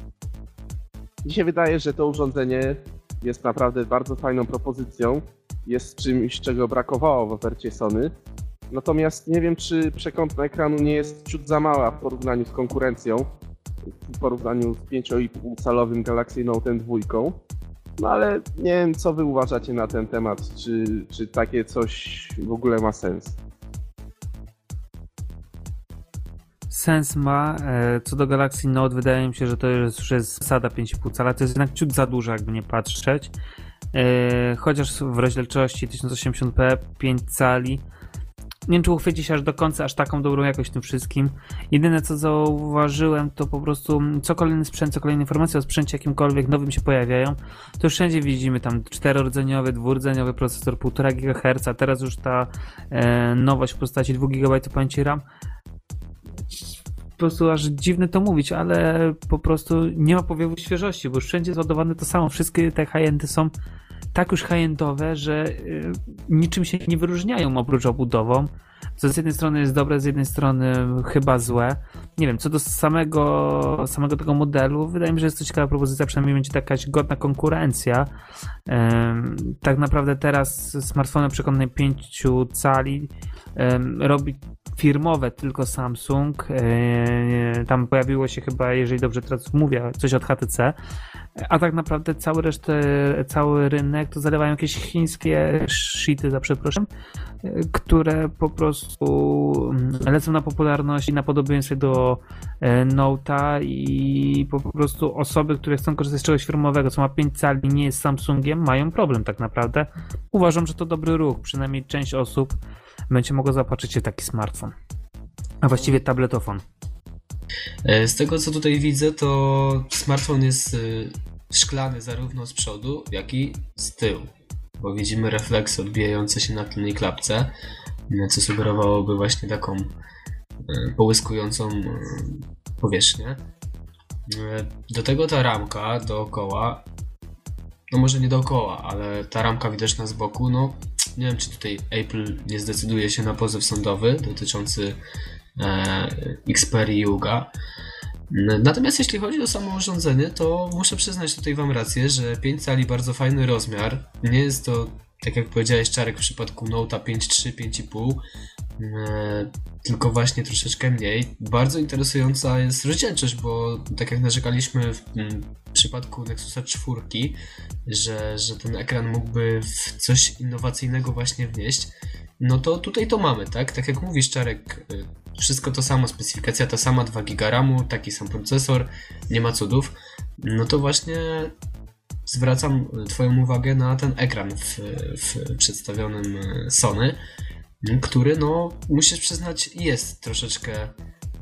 S4: Mi się wydaje, że to urządzenie jest naprawdę bardzo fajną propozycją. Jest czymś, czego brakowało w ofercie Sony. Natomiast nie wiem, czy przekątna ekranu nie jest ciut za mała w porównaniu z konkurencją, w porównaniu z 5,5-calowym Galaxy Note 2. No ale nie wiem, co wy uważacie na ten temat, czy, czy takie coś w ogóle ma sens?
S3: Sens ma. E, co do Galaxy Note, wydaje mi się, że to już jest zasada 5,5 cala. To jest jednak ciut za dużo, jakby nie patrzeć. E, chociaż w rozdzielczości 1080p 5 cali nie wiem, czy uchwyci się aż do końca, aż taką dobrą jakość tym wszystkim. Jedyne co zauważyłem, to po prostu co kolejny sprzęt, co kolejne informacje o sprzęcie jakimkolwiek nowym się pojawiają, to wszędzie widzimy tam czterordzeniowy, dwurdzeniowy procesor 1,5 GHz, a teraz już ta e, nowość w postaci 2 GB pamięci RAM po prostu aż dziwne to mówić, ale po prostu nie ma powiewu świeżości, bo wszędzie zładowane to samo. Wszystkie te high-endy są tak już high-endowe, że y, niczym się nie wyróżniają oprócz obudową. Co z jednej strony jest dobre, z jednej strony chyba złe. Nie wiem, co do samego, samego tego modelu, wydaje mi się, że jest to ciekawa propozycja, przynajmniej będzie jakaś godna konkurencja. Tak naprawdę teraz smartfony przekonnej 5 cali robi firmowe tylko Samsung. E, tam pojawiło się chyba, jeżeli dobrze teraz mówię, coś od HTC. A tak naprawdę cały resztę, cały rynek to zalewają jakieś chińskie shity, za przepraszam, które po prostu mm, lecą na popularności, na podobieństwie do e, Note'a i po prostu osoby, które chcą korzystać z czegoś firmowego, co ma 5 cali, nie jest Samsungiem, mają problem tak naprawdę. Uważam, że to dobry ruch, przynajmniej część osób będzie mogła zaopatrzyć się taki smartfon. A właściwie tabletofon.
S2: E, z tego co tutaj widzę, to smartfon jest e, szklany zarówno z przodu, jak i z tyłu. Bo widzimy refleksy odbijające się na tylnej klapce, e, co sugerowałoby właśnie taką połyskującą powierzchnię. Do tego ta ramka dookoła, no może nie dookoła, ale ta ramka widoczna z boku, no nie wiem, czy tutaj Apple nie zdecyduje się na pozew sądowy dotyczący Xperia Yuga. Natomiast jeśli chodzi o samo urządzenie, to muszę przyznać tutaj Wam rację, że 5 cali bardzo fajny rozmiar. Nie jest to, tak jak powiedziałeś, Czarek w przypadku Note'a 5.3, 5.5, e, tylko właśnie troszeczkę mniej. Bardzo interesująca jest rozdzielczość, bo tak jak narzekaliśmy w, przypadku Nexusa 4, że, że ten ekran mógłby w coś innowacyjnego właśnie wnieść, no to tutaj to mamy, tak? Tak jak mówisz, Czarek, y, wszystko to samo, specyfikacja ta sama, 2 GB RAMu, taki sam procesor, nie ma cudów. No to właśnie zwracam Twoją uwagę na ten ekran w, w przedstawionym y, Sony, który, no, musisz przyznać, jest troszeczkę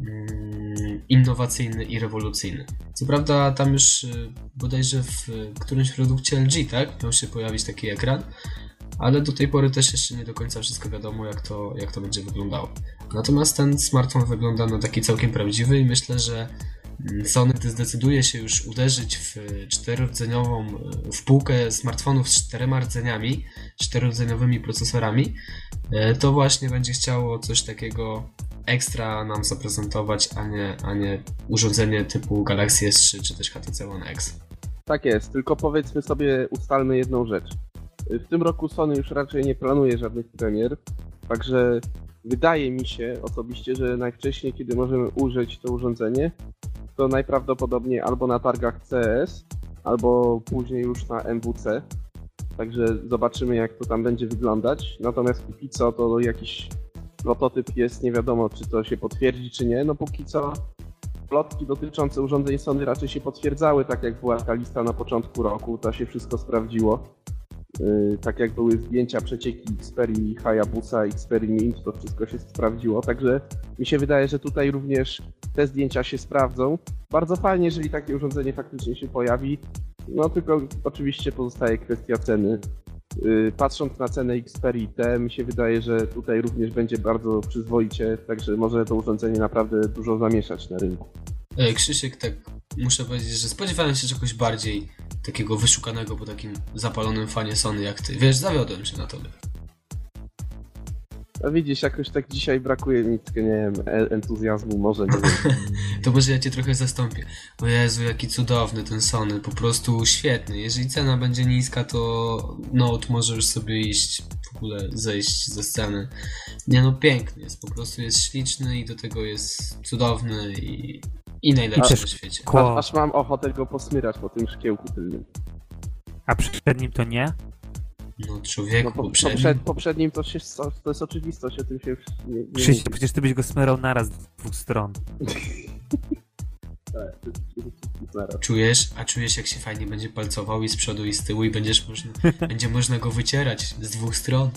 S2: mm, innowacyjny i rewolucyjny. Co prawda, tam już y, bodajże w którymś produkcie LG, tak, miał się pojawić taki ekran, ale do tej pory też jeszcze nie do końca wszystko wiadomo, jak to, jak to będzie wyglądało. Natomiast ten smartfon wygląda na taki całkiem prawdziwy i myślę, że mm, Sony, gdy zdecyduje się już uderzyć w czterordzeniową, w półkę smartfonów z czterema rdzeniami, czterordzeniowymi procesorami, e, to właśnie będzie chciało coś takiego ekstra nam zaprezentować, a nie, a nie urządzenie typu Galaxy S3 czy też HTC One X.
S4: Tak jest, tylko powiedzmy sobie, ustalmy jedną rzecz. W tym roku Sony już raczej nie planuje żadnych premier, także wydaje mi się osobiście, że najwcześniej, kiedy możemy użyć to urządzenie, to najprawdopodobniej albo na targach CS, albo później już na MWC. Także zobaczymy, jak to tam będzie wyglądać. Natomiast póki co to jakiś prototyp jest, nie wiadomo, czy to się potwierdzi, czy nie. No póki co plotki dotyczące urządzeń Sony raczej się potwierdzały, tak jak była ta lista na początku roku, to się wszystko sprawdziło. Y, tak jak były zdjęcia przecieki Xperii Hayabusa, Xperii Mint, to wszystko się sprawdziło, także mi się wydaje, że tutaj również te zdjęcia się sprawdzą. Bardzo fajnie, jeżeli takie urządzenie faktycznie się pojawi, no tylko oczywiście pozostaje kwestia ceny. Y, patrząc na cenę Xperii T, mi się wydaje, że tutaj również będzie bardzo przyzwoicie, także może to urządzenie naprawdę dużo zamieszać na rynku.
S2: E, Krzysiek, tak muszę powiedzieć, że spodziewałem się czegoś bardziej takiego wyszukanego po takim zapalonym fanie Sony jak ty. Wiesz, zawiodłem się na tobie.
S4: A widzisz, jakoś tak dzisiaj brakuje mi, nie wiem, entuzjazmu, może nie wiem.
S2: to może ja cię trochę zastąpię. O Jezu, jaki cudowny ten Sony, po prostu świetny. Jeżeli cena będzie niska, to Note może już sobie iść, w ogóle zejść ze sceny. Nie no, piękny jest, po prostu jest śliczny i do tego jest cudowny i i najlepszy na świecie.
S4: Kło. Aż mam ochotę go posmyrać po tym szkiełku tylnym.
S3: A przed nim to nie?
S2: No człowieku, no, po,
S4: poprzednim... Poprzed, poprzednim to, się, to jest oczywistość, o tym się nie, nie
S3: Krzyś, przecież ty byś go smyrał naraz z dwóch stron.
S2: tak, czujesz, a czujesz jak się fajnie będzie palcował i z przodu i z tyłu i będziesz można, będzie można go wycierać z dwóch stron.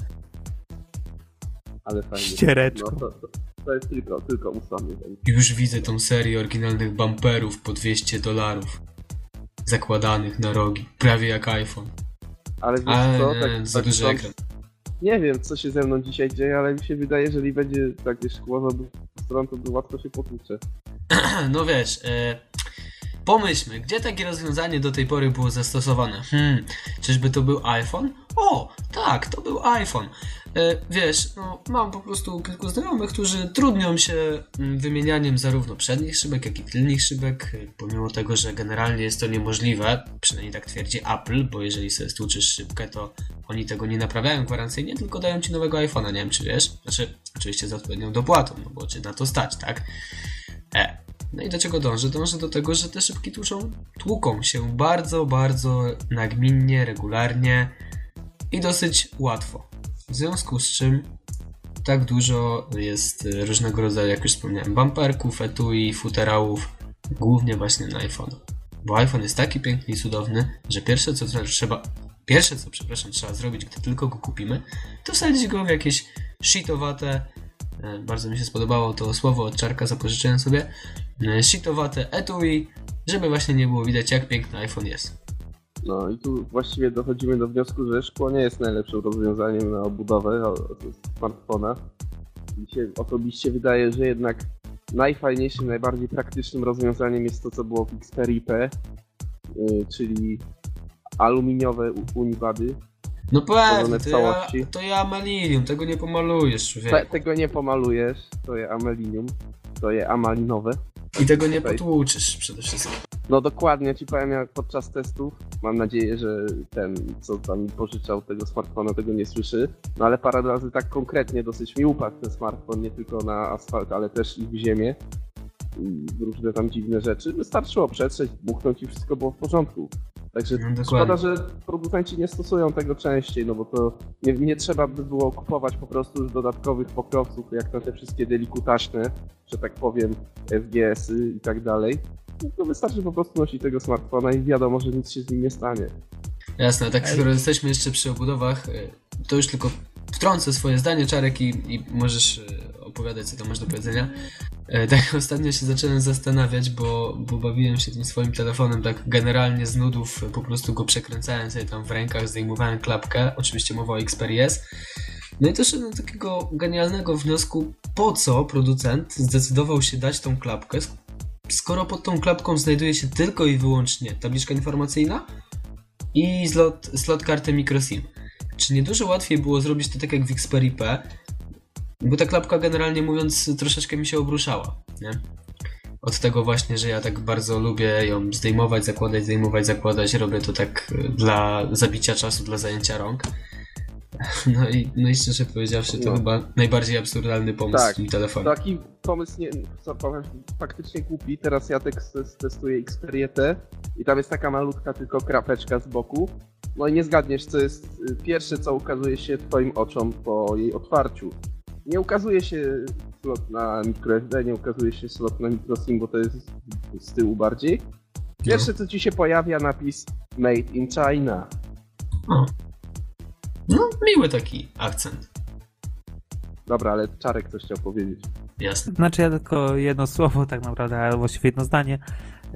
S4: Ale fajnie.
S3: Ściereczką. No, to, to,
S4: to jest tylko, tylko usłany.
S2: Już widzę tą serię oryginalnych bumperów po 200 dolarów. Zakładanych na rogi. Prawie jak iPhone.
S4: Ale wiesz ale co?
S2: Tak, nie, za tak duży ekran.
S4: Nie wiem, co się ze mną dzisiaj dzieje, ale mi się wydaje, że jeżeli będzie takie szkło za stron, to łatwo się potłucze.
S2: no wiesz, e, pomyślmy, gdzie takie rozwiązanie do tej pory było zastosowane? Hmm, czyżby to był iPhone? O, tak, to był iPhone. E, wiesz, no, mam po prostu kilku znajomych, którzy trudnią się mm, wymienianiem zarówno przednich szybek, jak i tylnych szybek, e, pomimo tego, że generalnie jest to niemożliwe, przynajmniej tak twierdzi Apple, bo jeżeli sobie stłuczysz szybkę, to oni tego nie naprawiają gwarancyjnie, tylko dają ci nowego iPhone'a, nie wiem czy wiesz, znaczy oczywiście za odpowiednią dopłatą, no bo czy na to stać, tak? E. No i do czego dążę? Dążę do tego, że te szybki tłuczą, tłuką się bardzo, bardzo nagminnie, regularnie i dosyć łatwo. W związku z czym tak dużo jest różnego rodzaju, jak już wspomniałem, bumperków, etui, futerałów, głównie właśnie na iPhone. Bo iPhone jest taki piękny i cudowny, że pierwsze co trzeba, pierwsze co, przepraszam, trzeba zrobić, gdy tylko go kupimy, to wsadzić go w jakieś shitowate, e, bardzo mi się spodobało to słowo od czarka, zapożyczyłem sobie, e, shitowate etui, żeby właśnie nie było widać jak piękny iPhone jest.
S4: No i tu właściwie dochodzimy do wniosku, że szkło nie jest najlepszym rozwiązaniem na obudowę smartfona. Mi się osobiście wydaje, że jednak najfajniejszym, najbardziej praktycznym rozwiązaniem jest to, co było w Xperia P, yy, czyli aluminiowe unibady.
S2: No pewnie, to ja, to ja amalinium, tego nie pomalujesz.
S4: Te, tego nie pomalujesz, to jest amalinium, to jest amalinowe.
S2: I tego nie potłuczysz przede wszystkim.
S4: No dokładnie, ci powiem jak podczas testów. Mam nadzieję, że ten, co tam pożyczał tego smartfona, tego nie słyszy. No ale parę razy tak konkretnie dosyć mi upadł ten smartfon, nie tylko na asfalt, ale też i w ziemię. I różne tam dziwne rzeczy. Wystarczyło przetrzeć, buchnąć i wszystko było w porządku. Także
S2: No,
S4: szkoda, że producenci nie stosują tego częściej, no bo to nie, nie trzeba by było kupować po prostu już dodatkowych pokrowców, jak na te wszystkie delikutaśne, że tak powiem, FGS-y i tak dalej. No to wystarczy po prostu nosić tego smartfona i wiadomo, że nic się z nim nie stanie.
S2: Jasne, tak skoro jesteśmy jeszcze przy obudowach, y, to już tylko wtrącę swoje zdanie, Czarek, i, i możesz y, opowiadać, co tam masz do powiedzenia. E, Tak ostatnio się zacząłem zastanawiać, bo, bo bawiłem się tym swoim telefonem tak generalnie z nudów, po prostu go przekręcałem sobie tam w rękach, zdejmowałem klapkę, oczywiście mowa o Xperia S. No i doszedłem do takiego genialnego wniosku, po co producent zdecydował się dać tą klapkę, sk- skoro pod tą klapką znajduje się tylko i wyłącznie tabliczka informacyjna i slot, slot karty microSIM. Czy nie dużo łatwiej było zrobić to tak jak w Xperia P? Bo ta klapka generalnie mówiąc troszeczkę mi się obruszała, nie? Od tego właśnie, że ja tak bardzo lubię ją zdejmować, zakładać, zdejmować, zakładać, robię to tak y, dla zabicia czasu, dla zajęcia rąk. No i, no i szczerze powiedziawszy, to
S4: No.
S2: chyba najbardziej absurdalny pomysł
S4: Tak.
S2: w tym telefonie.
S4: Taki pomysł nie, co powiem, faktycznie głupi. Teraz ja testuję Xperia T i tam jest taka malutka tylko krapeczka z boku. No i nie zgadniesz, co jest y, pierwsze, co ukazuje się twoim oczom po jej otwarciu. Nie ukazuje się slot na microSD, nie ukazuje się slot na microSIM, bo to jest z tyłu bardziej. Pierwsze, co ci się pojawia, napis Made in China.
S2: O. No, miły taki akcent.
S4: Dobra, ale Czarek coś chciał powiedzieć.
S2: Jasne.
S3: Znaczy ja tylko jedno słowo tak naprawdę, ale właściwie jedno zdanie.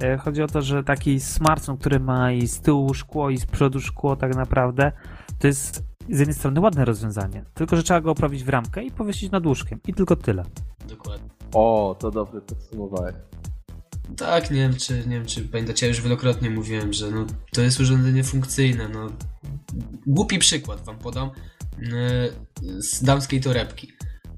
S3: E, Chodzi o to, że taki smartfon, który ma i z tyłu szkło i z przodu szkło tak naprawdę, to jest z jednej strony ładne rozwiązanie, tylko że trzeba go oprawić w ramkę i powiesić nad łóżkiem i tylko tyle.
S2: Dokładnie.
S4: O, to dobrze podsumowałeś.
S2: Tak, nie wiem czy, nie wiem czy pamiętacie, ja już wielokrotnie mówiłem, że no, to jest urządzenie funkcyjne, no. Głupi przykład wam podam yy, z damskiej torebki.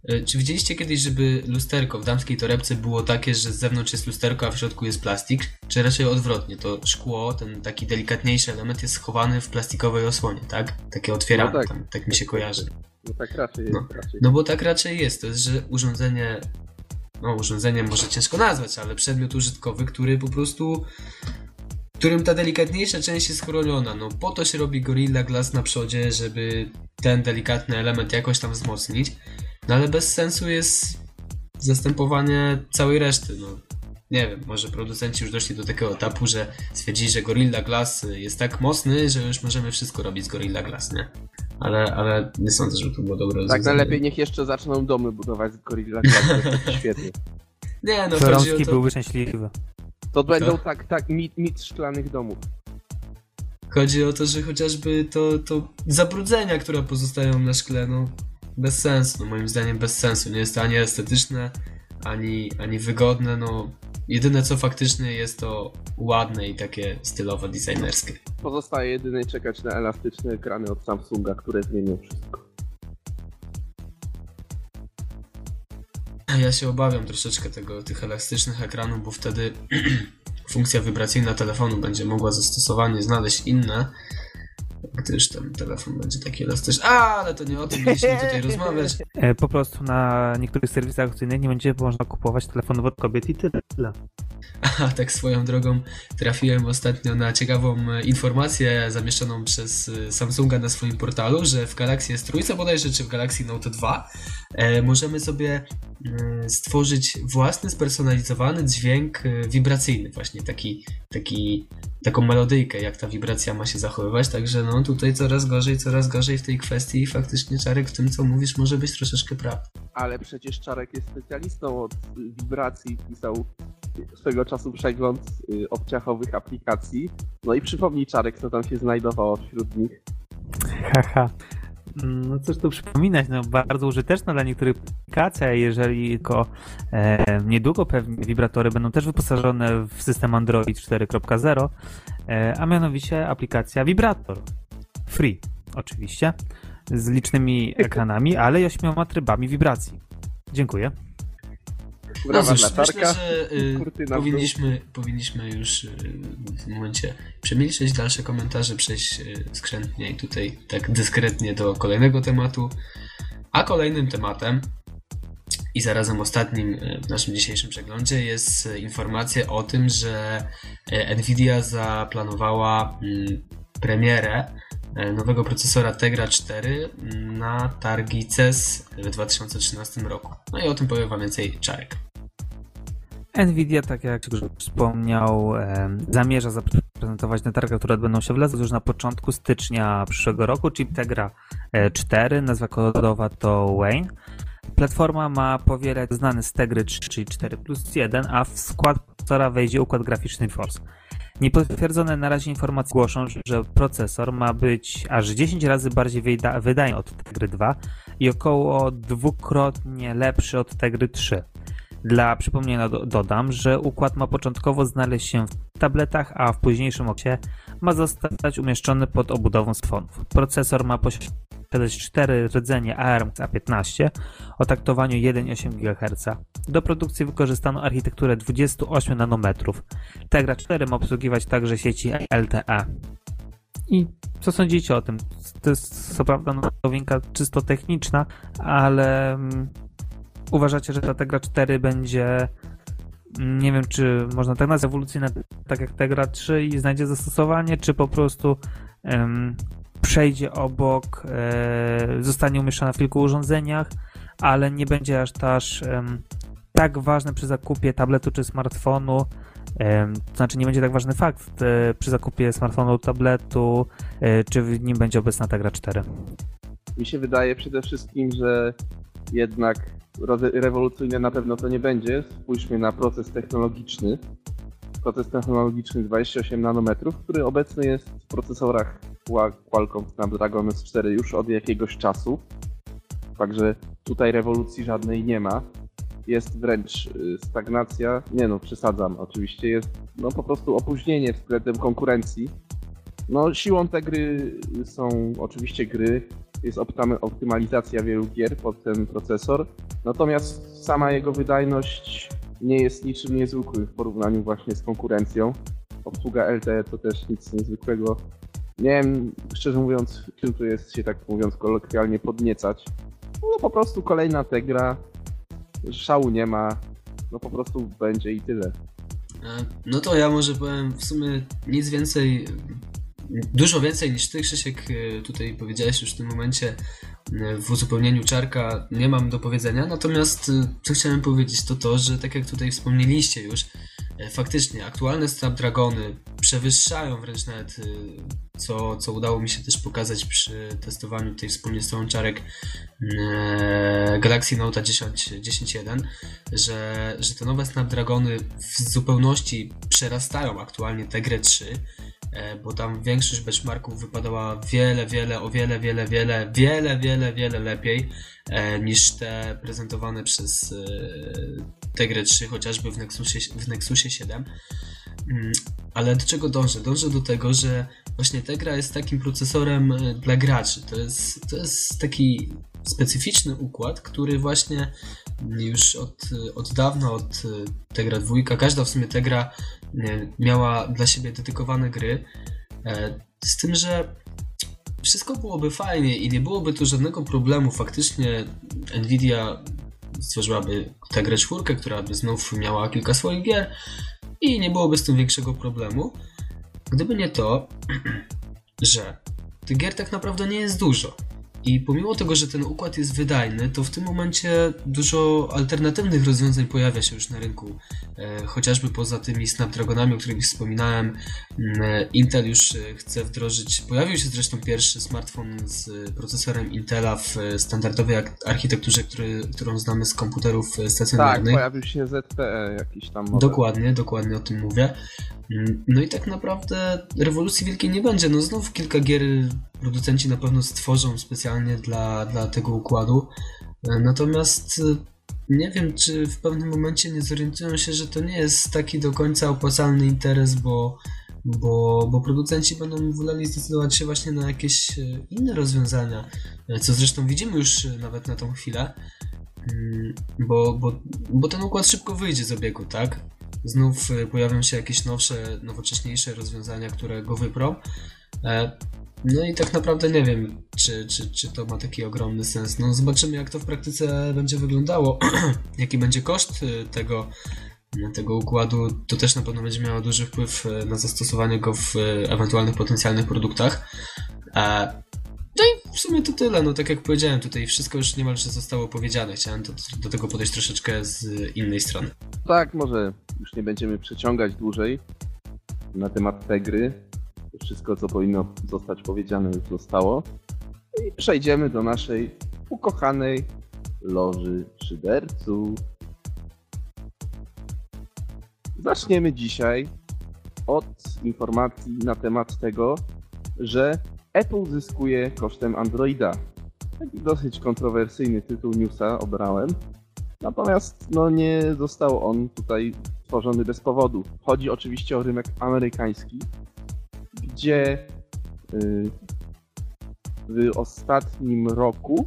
S2: Yy, Czy widzieliście kiedyś, żeby lusterko w damskiej torebce było takie, że z zewnątrz jest lusterko, a w środku jest plastik? Czy raczej odwrotnie? To szkło, ten taki delikatniejszy element jest schowany w plastikowej osłonie, tak? Takie otwierane,
S4: No tak.
S2: tam, tak mi się kojarzy.
S4: No tak raczej jest,
S2: No.
S4: raczej.
S2: No bo tak raczej jest, to jest, że urządzenie, no urządzenie może ciężko nazwać, ale przedmiot użytkowy, który po prostu, którym ta delikatniejsza część jest chroniona. No po to się robi Gorilla Glass na przodzie, żeby ten delikatny element jakoś tam wzmocnić, no ale bez sensu jest zastępowanie całej reszty, no. Nie wiem, może producenci już doszli do takiego etapu, że stwierdzili, że Gorilla Glass jest tak mocny, że już możemy wszystko robić z Gorilla Glass, nie? Ale, ale nie sądzę, żeby to było dobre
S4: Tak najlepiej niech jeszcze zaczną domy budować z Gorilla Glass, to świetnie.
S2: Nie, no chodzi
S3: Florowski
S2: o to,
S3: byłby szczęśliwy.
S4: To będą
S2: Co?
S4: tak, tak, mit, mit szklanych domów.
S2: chodzi o to, że chociażby to, to zabrudzenia, które pozostają na szkle, no bez sensu, no moim zdaniem bez sensu. Nie jest to ani estetyczne, ani, ani wygodne, no jedyne co faktycznie jest to ładne i takie stylowo designerskie.
S4: Pozostaje jedynie czekać na elastyczne ekrany od Samsunga, które zmienią wszystko.
S2: Ja się obawiam troszeczkę tego, tych elastycznych ekranów, bo wtedy funkcja wibracyjna telefonu będzie mogła zastosowanie znaleźć inne, gdyż ten telefon będzie taki elastyczny. A, ale to nie o tym mieliśmy tutaj rozmawiać.
S3: E, Po prostu na niektórych serwisach aukcyjnych nie będzie można kupować telefonów od kobiet i tyle.
S2: A tak swoją drogą trafiłem ostatnio na ciekawą e, informację zamieszczoną przez e, Samsunga na swoim portalu, że w Galaxy S3 bodajże, czy w Galaxy Note 2 e, możemy sobie stworzyć własny, spersonalizowany dźwięk e, wibracyjny, właśnie taki, taki, taką melodyjkę, jak ta wibracja ma się zachowywać, także no tutaj coraz gorzej, coraz gorzej w tej kwestii i faktycznie Czarek w tym co mówisz może być troszeczkę prawda.
S4: Ale przecież Czarek jest specjalistą od y, wibracji, pisał swego czasu przegląd y, obciachowych aplikacji. No i przypomnij Czarek, co tam się znajdowało wśród nich.
S3: Haha. No cóż tu przypominać, no bardzo użyteczna dla niektórych aplikacji, a jeżeli tylko e, niedługo pewnie wibratory będą też wyposażone w system Android 4.0, e, a mianowicie aplikacja Vibrator. Free, oczywiście, z licznymi ekranami, ale i ośmioma trybami wibracji. Dziękuję.
S4: Brawa
S2: no
S4: dla
S2: myślę, że y, powinniśmy, powinniśmy już y, w tym momencie przemilczeć dalsze komentarze, przejść y, skrzętnie i tutaj tak dyskretnie do kolejnego tematu. A kolejnym tematem i zarazem ostatnim y, w naszym dzisiejszym przeglądzie jest y, informacja o tym, że y, Nvidia zaplanowała mm, premierę nowego procesora Tegra 4 na targi CES w 2013 roku. No i o tym powiem Wam więcej Czarek.
S3: Nvidia, tak jak już wspomniał, zamierza zaprezentować na targach, które odbędą się w Las już na początku stycznia przyszłego roku, chip Tegra e, 4, nazwa kodowa to Wayne. Platforma ma powielać znany z Tegry 3, czyli 4 plus 1, a w skład procesora wejdzie układ graficzny Force. Niepotwierdzone na razie informacje głoszą, że procesor ma być aż 10 razy bardziej wyda- wydajny od Tegry 2 i około dwukrotnie lepszy od Tegry 3. Dla przypomnienia do, dodam, że układ ma początkowo znaleźć się w tabletach, a w późniejszym okresie ma zostać umieszczony pod obudową smartfonów. Procesor ma posiadać 4 rdzenie ARM A15 o taktowaniu 1,8 GHz. Do produkcji wykorzystano architekturę 28 nanometrów. Tegra 4 ma obsługiwać także sieci LTE. I co sądzicie o tym? To jest co prawda nowinka czysto techniczna, ale mm, uważacie, że ta Tegra 4 będzie nie wiem, czy można tak nazwać ewolucyjna, tak jak Tegra 3 i znajdzie zastosowanie, czy po prostu em, przejdzie obok, e, zostanie umieszczona w kilku urządzeniach, ale nie będzie aż em, tak ważny przy zakupie tabletu czy smartfonu, to znaczy nie będzie tak ważny fakt e, przy zakupie smartfonu, tabletu, e, czy w nim będzie obecna Tegra 4.
S4: Mi się wydaje przede wszystkim, że jednak rewolucyjne na pewno to nie będzie. Spójrzmy na proces technologiczny. Proces technologiczny 28 nanometrów, który obecny jest w procesorach Qua- Qualcomm Snapdragon S4 już od jakiegoś czasu. Także tutaj rewolucji żadnej nie ma. Jest wręcz y, stagnacja. Nie no, przesadzam oczywiście. Jest no po prostu opóźnienie względem konkurencji. No siłą te gry są oczywiście gry, jest optymalizacja wielu gier pod ten procesor, natomiast sama jego wydajność nie jest niczym niezwykłym w porównaniu właśnie z konkurencją. Obsługa LTE to też nic niezwykłego. Nie wiem, szczerze mówiąc, czym tu jest się tak mówiąc kolokwialnie podniecać. No po prostu kolejna Tegra, szału nie ma, no po prostu będzie i tyle.
S2: E, No to ja może powiem w sumie nic więcej, dużo więcej niż ty, Krzysiek, e, tutaj powiedziałeś już w tym momencie e, w uzupełnieniu czarka nie mam do powiedzenia, natomiast e, co chciałem powiedzieć to to, że tak jak tutaj wspomnieliście już, faktycznie aktualne Snapdragony przewyższają wręcz nawet co, co udało mi się też pokazać przy testowaniu tej wspólnie z czarek Galaxy Note 10 10.1, że, że te nowe Snapdragony w zupełności przerastają aktualnie Tegrę 3, e, bo tam większość benchmarków wypadała wiele, wiele, o wiele, wiele, wiele, wiele, wiele, wiele lepiej e, niż te prezentowane przez e, Tegrę 3, chociażby w Nexusie, w Nexusie 7. Mm, Ale do czego dążę? Dążę do tego, że właśnie Tegra jest takim procesorem e, dla graczy. To jest, to jest taki specyficzny układ, który właśnie już od, od dawna, od e, Tegra 2, każda w sumie Tegra e, miała dla siebie dedykowane gry. E, Z tym, że wszystko byłoby fajnie i nie byłoby tu żadnego problemu. Faktycznie Nvidia stworzyłaby Tegrę 4, która by znów miała kilka swoich gier i nie byłoby z tym większego problemu. Gdyby nie to, że tych gier tak naprawdę nie jest dużo. I pomimo tego, że ten układ jest wydajny, to w tym momencie dużo alternatywnych rozwiązań pojawia się już na rynku. E, chociażby poza tymi Snapdragonami, o których wspominałem, mm, e, Intel już e, chce wdrożyć. Pojawił się zresztą pierwszy smartfon z procesorem Intela w standardowej architekturze, który, którą znamy z komputerów
S4: Tak,
S2: stacjonarnych.
S4: pojawił się ZTE jakiś tam model.
S2: Dokładnie, dokładnie o tym mówię. Mm, No i tak naprawdę rewolucji wielkiej nie będzie. No znów kilka gier producenci na pewno stworzą specjalnie dla, dla tego układu. E, Natomiast e, nie wiem, czy w pewnym momencie nie zorientują się, że to nie jest taki do końca opłacalny interes, bo, bo, bo producenci będą woleli zdecydować się właśnie na jakieś e, inne rozwiązania, co zresztą widzimy już nawet na tą chwilę. Mm, Bo, bo, bo ten układ szybko wyjdzie z obiegu, tak? Znów y, pojawią się jakieś nowsze, nowocześniejsze rozwiązania, które go wyprą. E, No i tak naprawdę nie wiem, czy, czy, czy to ma taki ogromny sens. No zobaczymy, jak to w praktyce będzie wyglądało. Jaki będzie koszt y, tego, tego układu. To też na pewno będzie miało duży wpływ na zastosowanie go w ewentualnych potencjalnych produktach. E, No i w sumie to tyle. No tak jak powiedziałem, tutaj wszystko już niemalże zostało powiedziane. Chciałem do, do tego podejść troszeczkę z innej strony.
S4: Tak, może już nie będziemy przeciągać dłużej na temat tej gry. Wszystko, co powinno zostać powiedziane, już zostało. I przejdziemy do naszej ukochanej loży szyderców. Zaczniemy dzisiaj od informacji na temat tego, że Apple zyskuje kosztem Androida. Taki dosyć kontrowersyjny tytuł newsa obrałem. Natomiast no, nie został on tutaj stworzony bez powodu. Chodzi oczywiście o rynek amerykański, gdzie y, w ostatnim roku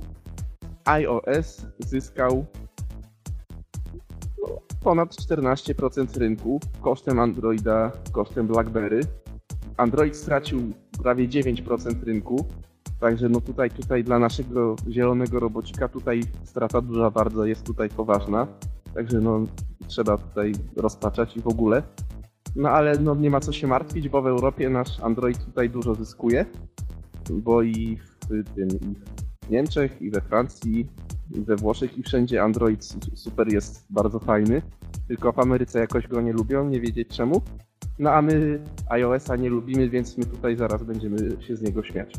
S4: iOS zyskał no, ponad 14% rynku kosztem Androida, kosztem BlackBerry. Android stracił prawie 9% rynku, Także no tutaj, tutaj dla naszego zielonego robocika tutaj strata duża bardzo jest tutaj poważna. Także no trzeba tutaj rozpaczać i w ogóle. No ale no nie ma co się martwić, bo w Europie nasz Android tutaj dużo zyskuje. Bo i w tym i w Niemczech, i we Francji, i we Włoszech, i wszędzie Android su- super jest bardzo fajny. Tylko w Ameryce jakoś go nie lubią, nie wiedzieć czemu. No a my iOS-a nie lubimy, więc my tutaj zaraz będziemy się z niego śmiać.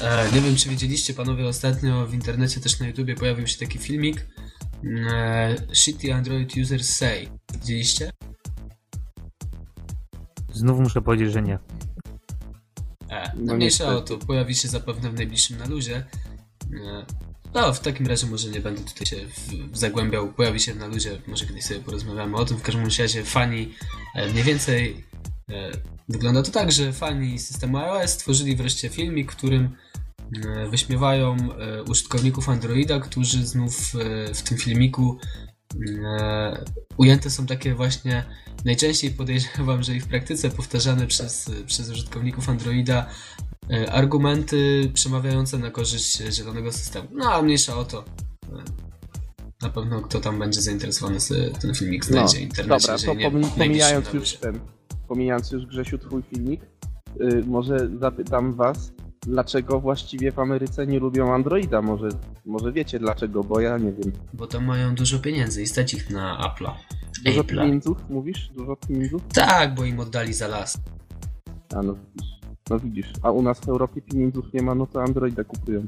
S2: E, nie wiem, czy widzieliście panowie ostatnio w internecie, też na YouTubie pojawił się taki filmik. E, Shitty Android Users Say. Widzieliście?
S3: Znów muszę powiedzieć, że nie.
S2: E,
S4: No
S2: no mniejsza o to, pojawi się zapewne w najbliższym na luzie. E, no, w takim razie może nie będę tutaj się zagłębiał. Pojawi się na luzie, może kiedyś sobie porozmawiamy o tym. W każdym razie fani e, mniej więcej wygląda to tak, że fani systemu iOS stworzyli wreszcie filmik, w którym wyśmiewają e, użytkowników Androida, którzy znów e, w tym filmiku e, ujęte są takie właśnie najczęściej podejrzewam, że i w praktyce powtarzane przez, przez użytkowników Androida e, argumenty przemawiające na korzyść zielonego systemu. No a mniejsza o to. E, Na pewno kto tam będzie zainteresowany, ten filmik znajdzie w internecie.
S4: No, Dobra, to
S2: nie
S4: pomijając już ten, pomijając już Grzesiu twój filmik, y, może zapytam was, dlaczego właściwie w Ameryce nie lubią Androida? Może, może wiecie dlaczego, bo ja nie wiem.
S2: Bo tam mają dużo pieniędzy i stać ich na Apple'a.
S4: Dużo
S2: Apple'a.
S4: pieniędzów, mówisz? Dużo pieniędzów?
S2: Tak, bo im oddali za las.
S4: A no widzisz. No widzisz, a u nas w Europie pieniędzów nie ma, no to Androida kupują.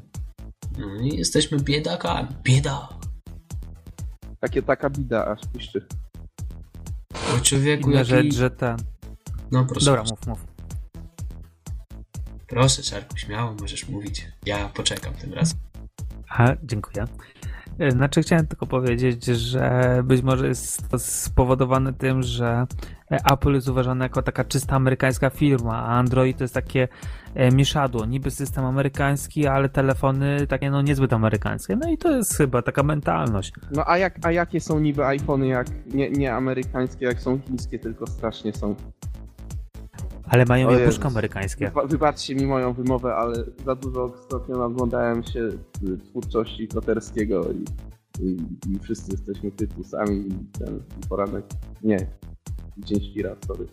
S2: No i jesteśmy biedakami. Bieda.
S4: Takie taka bida aż piszczy.
S2: O człowieku,
S3: Inna
S2: jaki...
S3: rzecz, że ten.
S2: No proszę.
S3: Dobra, mów, mów.
S2: Proszę, Czarku, śmiało możesz mówić. Ja poczekam tym razem.
S3: A, dziękuję. Znaczy chciałem tylko powiedzieć, że być może jest to spowodowane tym, że Apple jest uważane jako taka czysta amerykańska firma, a Android to jest takie e, mieszadło, niby system amerykański, ale telefony takie no niezbyt amerykańskie. No i to jest chyba taka mentalność.
S4: No a, jak, a jakie są niby iPhony, jak nie, nie amerykańskie, jak są chińskie, tylko strasznie są.
S3: Ale mają jabłuszka amerykańskie.
S4: Wyba- Wybaczcie mi moją wymowę, ale za dużo ostatnio oglądałem się twórczości Koterskiego i, i, i wszyscy jesteśmy tytusami i ten poranek. Nie, Dzień Świra, sorry.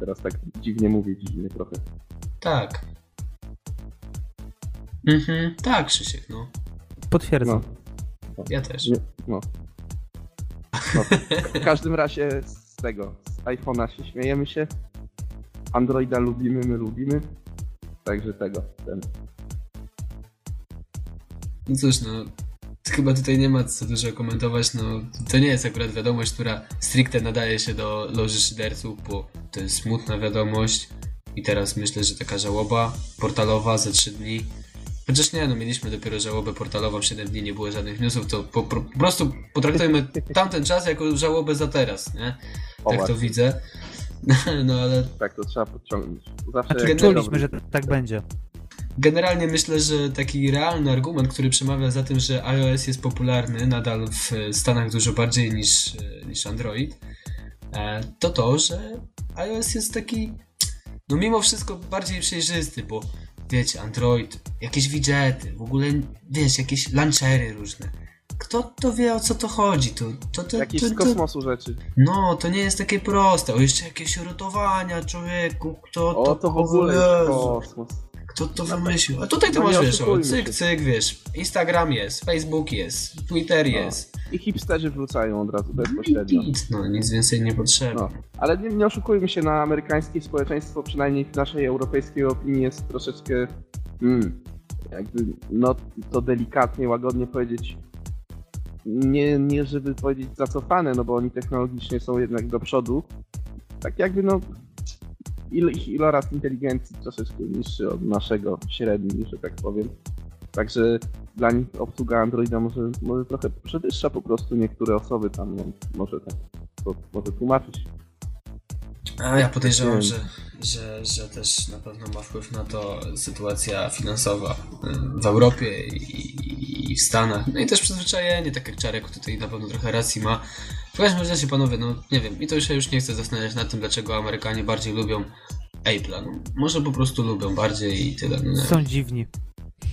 S4: Teraz tak dziwnie mówię, dziwnie trochę.
S2: Tak. Mhm, tak, Krzysiek, no.
S3: Potwierdzam.
S4: No,
S2: Ja też.
S4: nie, no. no. W każdym razie z tego, z iPhone'a się śmiejemy się. Androida lubimy, my lubimy. Także tego, ten.
S2: No cóż, no. Chyba tutaj nie ma co dużo komentować, no. To nie jest akurat wiadomość, która stricte nadaje się do loży szyderców, bo to jest smutna wiadomość. I teraz myślę, że taka żałoba portalowa za 3 dni. Chociaż nie, no mieliśmy dopiero żałobę portalową, 7 dni nie było żadnych newsów, to po, po, prostu potraktujmy tamten czas jako żałobę za teraz, nie? Tak to widzę. No ale
S4: Tak, to trzeba podciągnąć. Zawsze
S3: Znaczy, że tak będzie.
S2: generalnie myślę, że taki realny argument, który przemawia za tym, że iOS jest popularny nadal w Stanach dużo bardziej niż, niż Android, e, to to, że iOS jest taki, no mimo wszystko bardziej przejrzysty, bo wiecie, Android, jakieś widgety, w ogóle, wiesz, jakieś launchery różne. Kto to wie o co to chodzi? To, to, to,
S4: Jakieś
S2: to,
S4: z
S2: to,
S4: kosmosu rzeczy.
S2: no, to nie jest takie proste. O, jeszcze jakieś rotowania, człowieku. Kto
S4: O,
S2: to,
S4: to w ogóle kosmos.
S2: Kto to wymyślił? A tutaj to
S4: No
S2: masz, wiesz, o, cyk, cyk, wiesz. Instagram jest, Facebook jest, Twitter
S4: No.
S2: jest.
S4: I hipsterzy wrzucają od razu bezpośrednio.
S2: Nic, no, nic więcej nie potrzeba.
S4: No. Ale nie, nie oszukujmy się, na amerykańskie społeczeństwo, przynajmniej w naszej europejskiej opinii jest troszeczkę, mm, jakby, no to delikatnie, łagodnie powiedzieć, nie, nie żeby powiedzieć zacofane, no bo oni technologicznie są jednak do przodu. Tak jakby, no, ich iloraz inteligencji troszeczkę niższy od naszego, średni, że tak powiem. Także dla nich obsługa Androida może, może trochę przewyższa po prostu niektóre osoby tam, no, może tak to może tłumaczyć.
S2: A ja podejrzewam, że, że, że też na pewno ma wpływ na to sytuacja finansowa y, w Europie i, i w Stanach. No i też przyzwyczajenie, tak jak Czarek tutaj na pewno trochę racji ma. W każdym razie, panowie, no nie wiem, i to już się już nie chcę zastanawiać nad tym, dlaczego Amerykanie bardziej lubią Apple'a. No, może po prostu lubią bardziej i tyle. No.
S3: Są dziwni.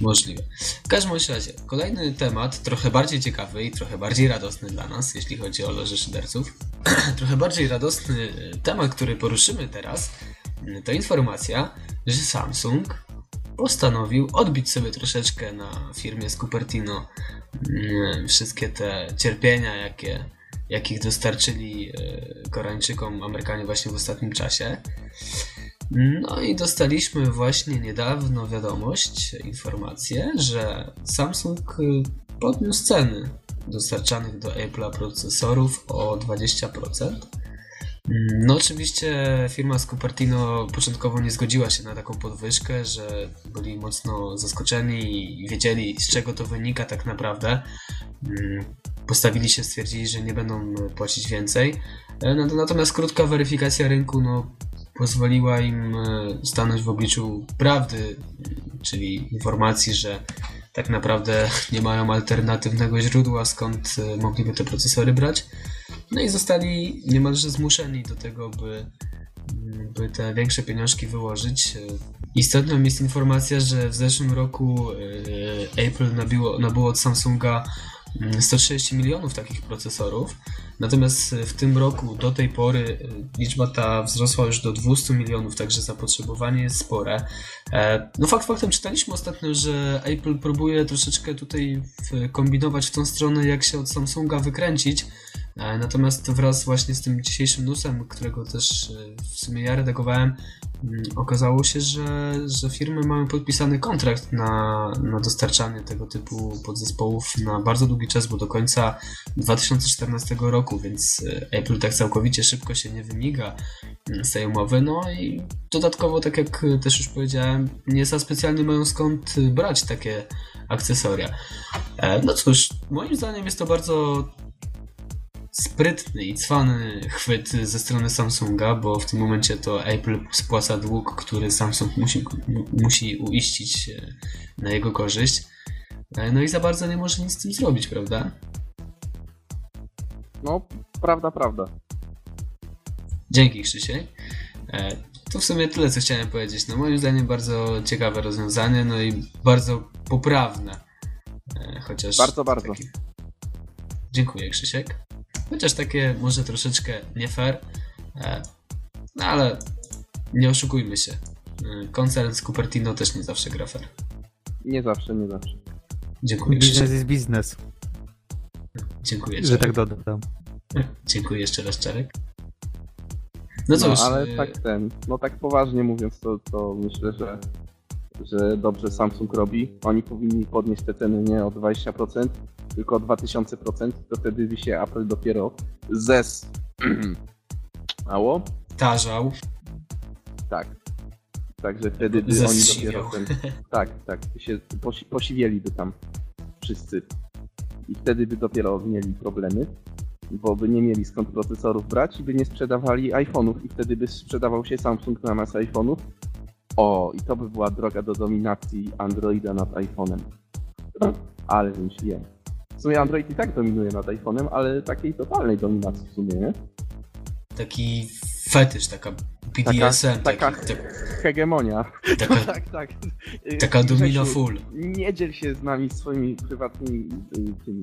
S2: Możliwe. W każdym razie, kolejny temat, trochę bardziej ciekawy i trochę bardziej radosny dla nas, jeśli chodzi o loże szyderców. trochę bardziej radosny temat, który poruszymy teraz, to informacja, że Samsung postanowił odbić sobie troszeczkę na firmie z Cupertino m, wszystkie te cierpienia, jakie, jakich dostarczyli e, Koreańczykom Amerykanie właśnie w ostatnim czasie. No i dostaliśmy właśnie niedawno wiadomość, informację, że Samsung y, podniósł ceny dostarczanych do Apple'a procesorów o 20%. Mm, No oczywiście firma z Cupertino początkowo nie zgodziła się na taką podwyżkę, że byli mocno zaskoczeni i wiedzieli z czego to wynika tak naprawdę. Mm, Postawili się, stwierdzili, że nie będą płacić więcej. E, no- Natomiast krótka weryfikacja rynku no, pozwoliła im e, stanąć w obliczu prawdy, czyli informacji, że tak naprawdę nie mają alternatywnego źródła, skąd e, mogliby te procesory brać. No i zostali niemalże zmuszeni do tego, by, by te większe pieniążki wyłożyć. E, Istotną jest informacja, że w zeszłym roku Apple nabiło, nabyło od Samsunga mm, 130 milionów takich procesorów. Natomiast w tym roku do tej pory y, liczba ta wzrosła już do 200 milionów, także zapotrzebowanie jest spore. E, No fakt faktem czytaliśmy ostatnio, że Apple próbuje troszeczkę tutaj kombinować w tą stronę, jak się od Samsunga wykręcić. E, Natomiast wraz właśnie z tym dzisiejszym newsem, którego też e, w sumie ja redagowałem, mm, okazało się, że, że firmy mają podpisany kontrakt na, na dostarczanie tego typu podzespołów na bardzo długi czas, bo do końca 2014 roku, więc e, Apple tak całkowicie szybko się nie wymiga mm, z tej umowy. No i dodatkowo, tak jak też już powiedziałem, nie za specjalnie mają skąd brać takie akcesoria. No cóż, moim zdaniem jest to bardzo sprytny i cwany chwyt ze strony Samsunga, bo w tym momencie to Apple spłaca dług, który Samsung musi, mu- musi uiścić e, na jego korzyść. E, No i za bardzo nie może nic z tym zrobić, prawda?
S4: No, prawda, prawda.
S2: Dzięki Krzysiek. E, To w sumie tyle, co chciałem powiedzieć. No moim zdaniem bardzo ciekawe rozwiązanie, no i bardzo poprawne. Chociaż...
S4: Bardzo, bardzo.
S2: Takie... Dziękuję Krzysiek. Chociaż takie może troszeczkę nie fair, e, no ale nie oszukujmy się. E, Koncern z Cupertino też nie zawsze gra fair.
S4: Nie zawsze, nie zawsze.
S2: Dziękuję
S3: Biznes jest biznes,
S2: Dziękuję
S3: że
S2: Czarek.
S3: tak dodam.
S2: Dziękuję jeszcze raz Czarek. No
S4: No,
S2: cóż,
S4: ale
S2: e,
S4: tak ten, no tak poważnie mówiąc, to, to myślę, że, że dobrze Samsung robi. Oni powinni podnieść te ceny nie o 20%, tylko o 2000%, to wtedy by się Apple dopiero zes... Ało?
S2: tarzał.
S4: Tak. Także wtedy by oni dopiero ten... Tak, tak, się posi posiwieliby tam wszyscy. I wtedy by dopiero mieli problemy, bo by nie mieli skąd procesorów brać i by nie sprzedawali iPhone'ów i wtedy by sprzedawał się Samsung zamiast iPhone'ów O, i to by była droga do dominacji Androida nad iPhone'em. Ale wymyśliłem. W sumie Android i tak dominuje nad iPhone'em, ale takiej totalnej dominacji w sumie, nie?
S2: Taki fetysz, taka BDSM,
S4: taka
S2: taki, tak,
S4: Hegemonia.
S2: taka,
S4: tak, tak.
S2: taka domino full.
S4: Nie dziel się z nami swoimi prywatnymi, tymi,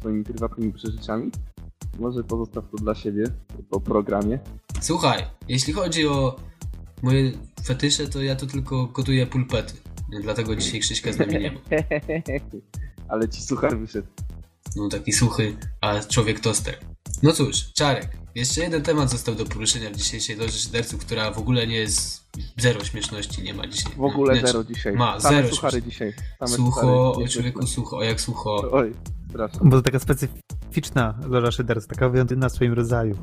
S4: swoimi prywatnymi przeżyciami. Może pozostaw to dla siebie po programie.
S2: Słuchaj, jeśli chodzi o moje fetysze, to ja tu tylko gotuję pulpety. Dlatego dzisiaj Krzyśka z nami nie ma.
S4: Ale ci suchar wyszedł.
S2: No taki suchy, a człowiek toster. No cóż, Czarek, jeszcze jeden temat został do poruszenia w dzisiejszej loży szyderców, która w ogóle nie jest zero śmieszności, nie ma dzisiaj.
S4: W ogóle
S2: nie,
S4: zero dzisiaj.
S2: Ma,
S4: Same
S2: zero
S4: suchary
S2: śmieszności.
S4: dzisiaj. Same
S2: Sucho,
S4: suchary.
S2: o człowieku sucho, o jak sucho.
S4: Oj, strasznie.
S3: Bo to taka specyficzna loża szyderz, taka wyjątkowa w swoim rodzaju.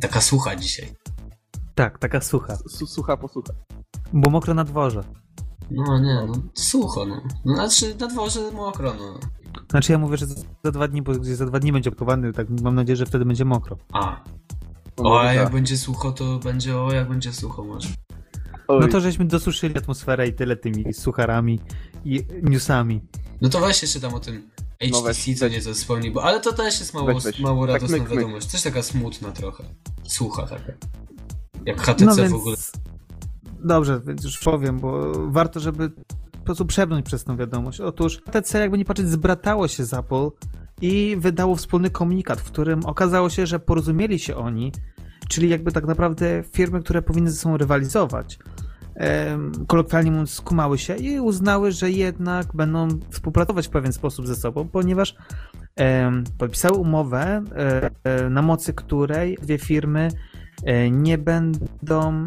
S2: Taka sucha dzisiaj.
S3: Tak, taka sucha.
S4: Su sucha posłucha.
S3: Bo mokro na dworze.
S2: No nie, no sucho, no. No znaczy na dworze mokro, no.
S3: Znaczy ja mówię, że za, za dwa dni, bo gdzieś za dwa dni będzie opakowany, tak mam nadzieję, że wtedy będzie mokro.
S2: A,
S4: No,
S2: o, a jak
S4: tak.
S2: będzie sucho, to będzie o, jak będzie sucho może.
S4: Oj,
S3: No to żeśmy dosuszyli atmosferę i tyle tymi sucharami i newsami.
S2: No to weź jeszcze tam o tym
S4: No weź,
S2: HTC, co nieco wspomnij, bo ale to też jest mało,
S4: Weź, weź.
S2: mało
S4: Tak
S2: radosna
S4: myk, myk.
S2: wiadomość. Też taka smutna trochę. Sucha taka. Jak HTC w ogóle.
S3: Dobrze, więc już powiem, bo warto, żeby po prostu przebnąć przez tą wiadomość. Otóż HTC, jakby nie patrzeć, zbratało się z Apple i wydało wspólny komunikat, w którym okazało się, że porozumieli się oni, czyli jakby tak naprawdę firmy, które powinny ze sobą rywalizować, kolokwialnie mówiąc, skumały się i uznały, że jednak będą współpracować w pewien sposób ze sobą, ponieważ podpisały umowę, e, e, na mocy której dwie firmy nie będą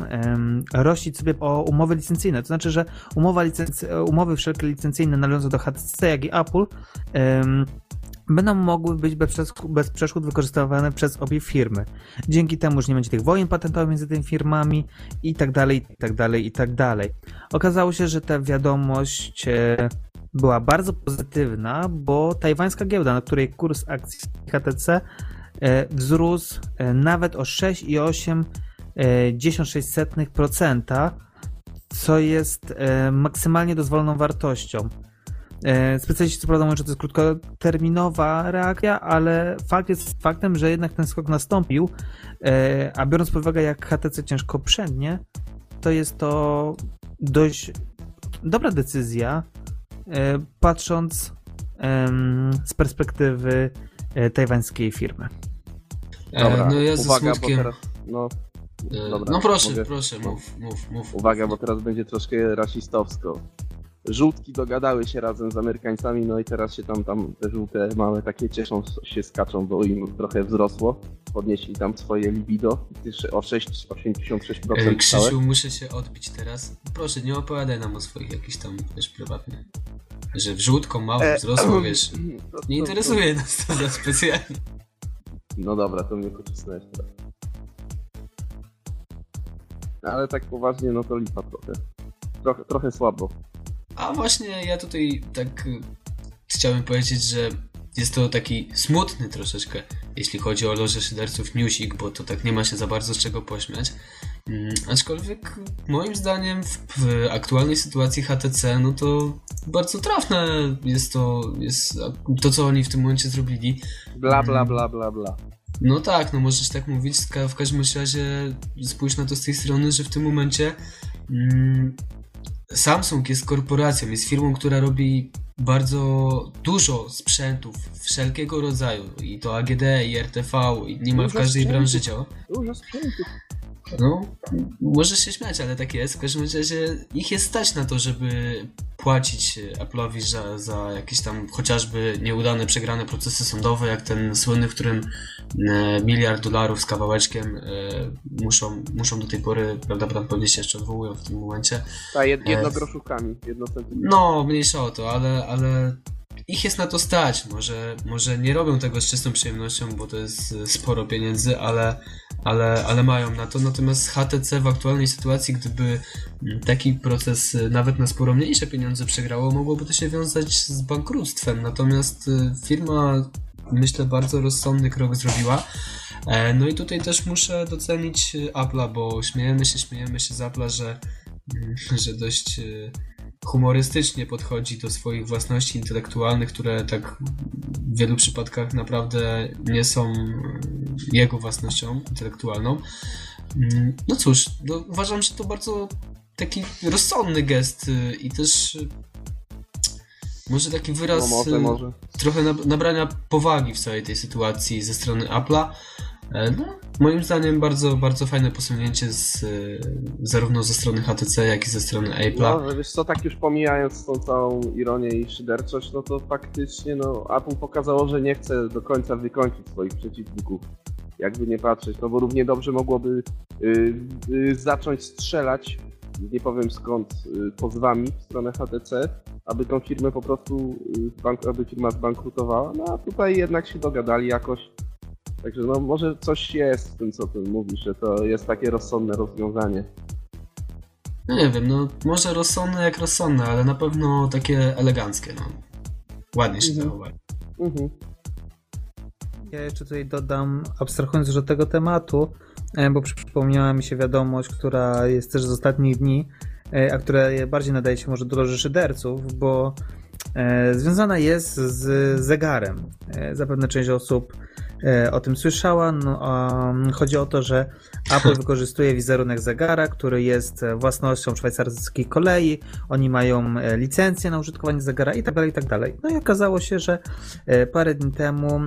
S3: rościć sobie o umowy licencyjne. To znaczy, że umowa licenc- e, umowy wszelkie licencyjne należące do HTC, jak i Apple będą mogły być bez, przeszk- bez przeszkód wykorzystywane przez obie firmy. Dzięki temu, że nie będzie tych wojen patentowych między tymi firmami i tak dalej, i tak dalej, i tak dalej. Okazało się, że ta wiadomość e, była bardzo pozytywna, bo tajwańska giełda, na której kurs akcji HTC e, wzrósł e, nawet o 6,86%, co jest e, maksymalnie dozwoloną wartością. E, Specjaliści co prawda mówią, że to jest krótkoterminowa reakcja, ale fakt jest faktem, że jednak ten skok nastąpił, e, a biorąc pod uwagę jak HTC ciężko przednie, to jest to dość dobra decyzja, e, patrząc z perspektywy e, tajwańskiej firmy.
S4: Dobra,
S2: E, no ja ze
S4: uwaga,
S2: smutkiem.
S4: teraz... No,
S2: e,
S4: dobra,
S2: no proszę,
S4: mogę?
S2: proszę, mów, mów, mów.
S4: Uwaga, bo teraz będzie troszkę rasistowsko. Żółtki dogadały się razem z Amerykańcami, no i teraz się tam, tam te żółte małe takie cieszą się, skaczą, bo im trochę wzrosło. Podnieśli tam swoje libido o 6, 86%
S2: E,
S4: całe.
S2: Krzysiu, muszę się odbić teraz. Proszę, nie opowiadaj nam o swoich jakichś tam też prywatnych. Że wrzutką małą
S4: E,
S2: wzrosło, wiesz.
S4: to-
S2: Nie
S4: to-
S2: interesuje nas to za specjalnie.
S4: No dobra, to mnie pocisnąłeś teraz. Ale tak poważnie, no to lipa trochę. Trochę, trochę słabo.
S2: A właśnie ja tutaj tak y, chciałem powiedzieć, że jest to taki smutny troszeczkę, jeśli chodzi o loże szyderców newsik, bo to tak nie ma się za bardzo z czego pośmiać. Mm, aczkolwiek moim zdaniem w, w aktualnej sytuacji HTC, no to bardzo trafne jest to, jest to co oni w tym momencie zrobili.
S4: Bla, bla, bla, bla, bla.
S2: No tak, no możesz tak mówić. W każdym razie spójrz na to z tej strony, że w tym momencie mm, Samsung jest korporacją, jest firmą, która robi bardzo dużo sprzętów wszelkiego rodzaju. I to AGD, i RTV, i niemal w każdej
S4: sprzętów.
S2: branży działa.
S4: Dużo sprzętu.
S2: No, możesz się śmiać, ale tak jest. W każdym razie ich jest stać na to, żeby płacić Apple'owi za, za jakieś tam chociażby nieudane, przegrane procesy sądowe, jak ten słynny, w którym e, miliard dolarów z kawałeczkiem e, muszą, muszą do tej pory prawdopodobnie się jeszcze odwołują w tym momencie.
S4: Ta jed, jednogroszówkami, jednocentymetrami.
S2: No, mniejsza o to, ale, ale ich jest na to stać. Może, może nie robią tego z czystą przyjemnością, bo to jest e, sporo pieniędzy, ale, ale, ale mają na to. Natomiast HTC w aktualnej sytuacji, gdyby mm, taki proces e, nawet na sporo mniejsze pieniądze przegrało, mogłoby to się wiązać z bankructwem. Natomiast e, firma, myślę, bardzo rozsądny krok zrobiła. No i tutaj też muszę docenić Apple'a, bo śmiejemy się, śmiejemy się z Apple'a, że mm, że dość humorystycznie podchodzi do swoich własności intelektualnych, które tak w wielu przypadkach naprawdę nie są y, jego własnością intelektualną. Mm, no cóż, no uważam, że to bardzo taki rozsądny gest y, i też może taki wyraz
S4: No może, może.
S2: trochę nabrania powagi w całej tej sytuacji ze strony Apple'a. E, no, moim zdaniem bardzo, bardzo fajne posunięcie z, e, zarówno ze strony HTC, jak i ze strony Apple'a.
S4: No, wiesz co, tak już pomijając tą całą ironię i szyderczość, no to faktycznie no, Apple pokazało, że nie chce do końca wykończyć swoich przeciwników. Jakby nie patrzeć, no bo równie dobrze mogłoby yy, yy, zacząć strzelać, nie powiem skąd, yy, pozwami w stronę HTC, aby tą firmę po prostu, y, aby firma zbankrutowała, no a tutaj jednak się dogadali jakoś. Także no może coś jest w tym, co ty mówisz, że to jest takie rozsądne rozwiązanie.
S2: No nie wiem, no może rozsądne jak rozsądne, ale na pewno takie eleganckie, no. Ładnie się mhm. Mhm.
S3: Ja jeszcze tutaj dodam, abstrahując już od tego tematu, e, bo przypomniała mi się wiadomość, która jest też z ostatnich dni, E, a które bardziej nadaje się może do loży szyderców, bo e, związana jest z zegarem. Zapewne część osób o tym słyszała. No, chodzi o to, że Apple wykorzystuje wizerunek zegara, który jest własnością szwajcarskiej kolei. Oni mają licencję na użytkowanie zegara i tak dalej, i tak dalej. No i okazało się, że parę dni temu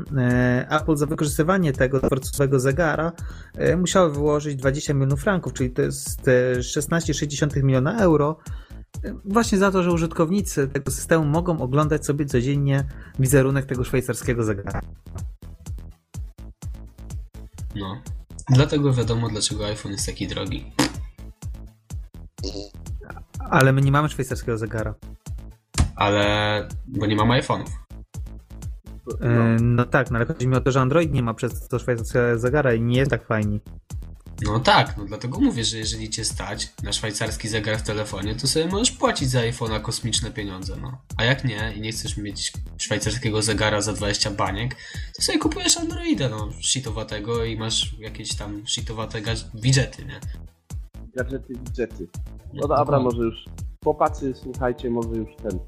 S3: Apple za wykorzystywanie tego dworcowego zegara musiało wyłożyć 20 milionów franków, czyli to jest 16,6 miliona euro, właśnie za to, że użytkownicy tego systemu mogą oglądać sobie codziennie wizerunek tego szwajcarskiego zegara.
S2: No. Dlatego wiadomo, dlaczego iPhone jest taki drogi.
S3: Ale my nie mamy szwajcarskiego zegara.
S2: Ale. bo nie mamy iPhone'ów.
S3: No. no tak, no ale chodzi mi o to, że Android nie ma przez to szwajcarskiego zegara i nie jest tak fajny.
S2: No tak, no dlatego mówię, że jeżeli cię stać na szwajcarski zegar w telefonie, to sobie możesz płacić za iPhone'a kosmiczne pieniądze, no. A jak nie i nie chcesz mieć szwajcarskiego zegara za 20 baniek, to sobie kupujesz Androida, no, shitowatego i masz jakieś tam shitowate widgety, nie?
S4: Gadżety, widgety. No, no dobra, może już chłopacy, słuchajcie, może już ten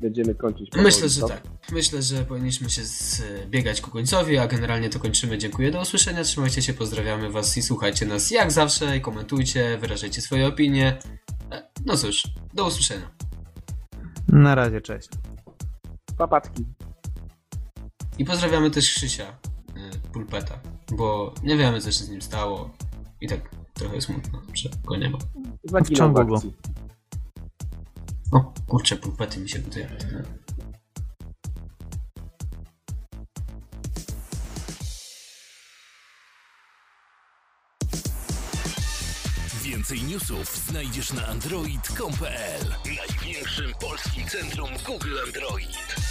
S4: będziemy kończyć.
S2: Myślę, że tak. Myślę, że powinniśmy się zbiegać ku końcowi, a generalnie to kończymy. Dziękuję, do usłyszenia, trzymajcie się, pozdrawiamy Was i słuchajcie nas jak zawsze i komentujcie, wyrażajcie swoje opinie. E, no cóż, do usłyszenia.
S3: Na razie, cześć.
S4: Papatki.
S2: I pozdrawiamy też Krzysia, e, Pulpeta, bo nie wiemy co się z nim stało i tak trochę smutno, że go nie ma.
S3: Wciągnął go.
S2: O, kurczę, pulpety mi się budują.
S1: Więcej newsów znajdziesz na android.com.pl Największym polskim centrum Google Android.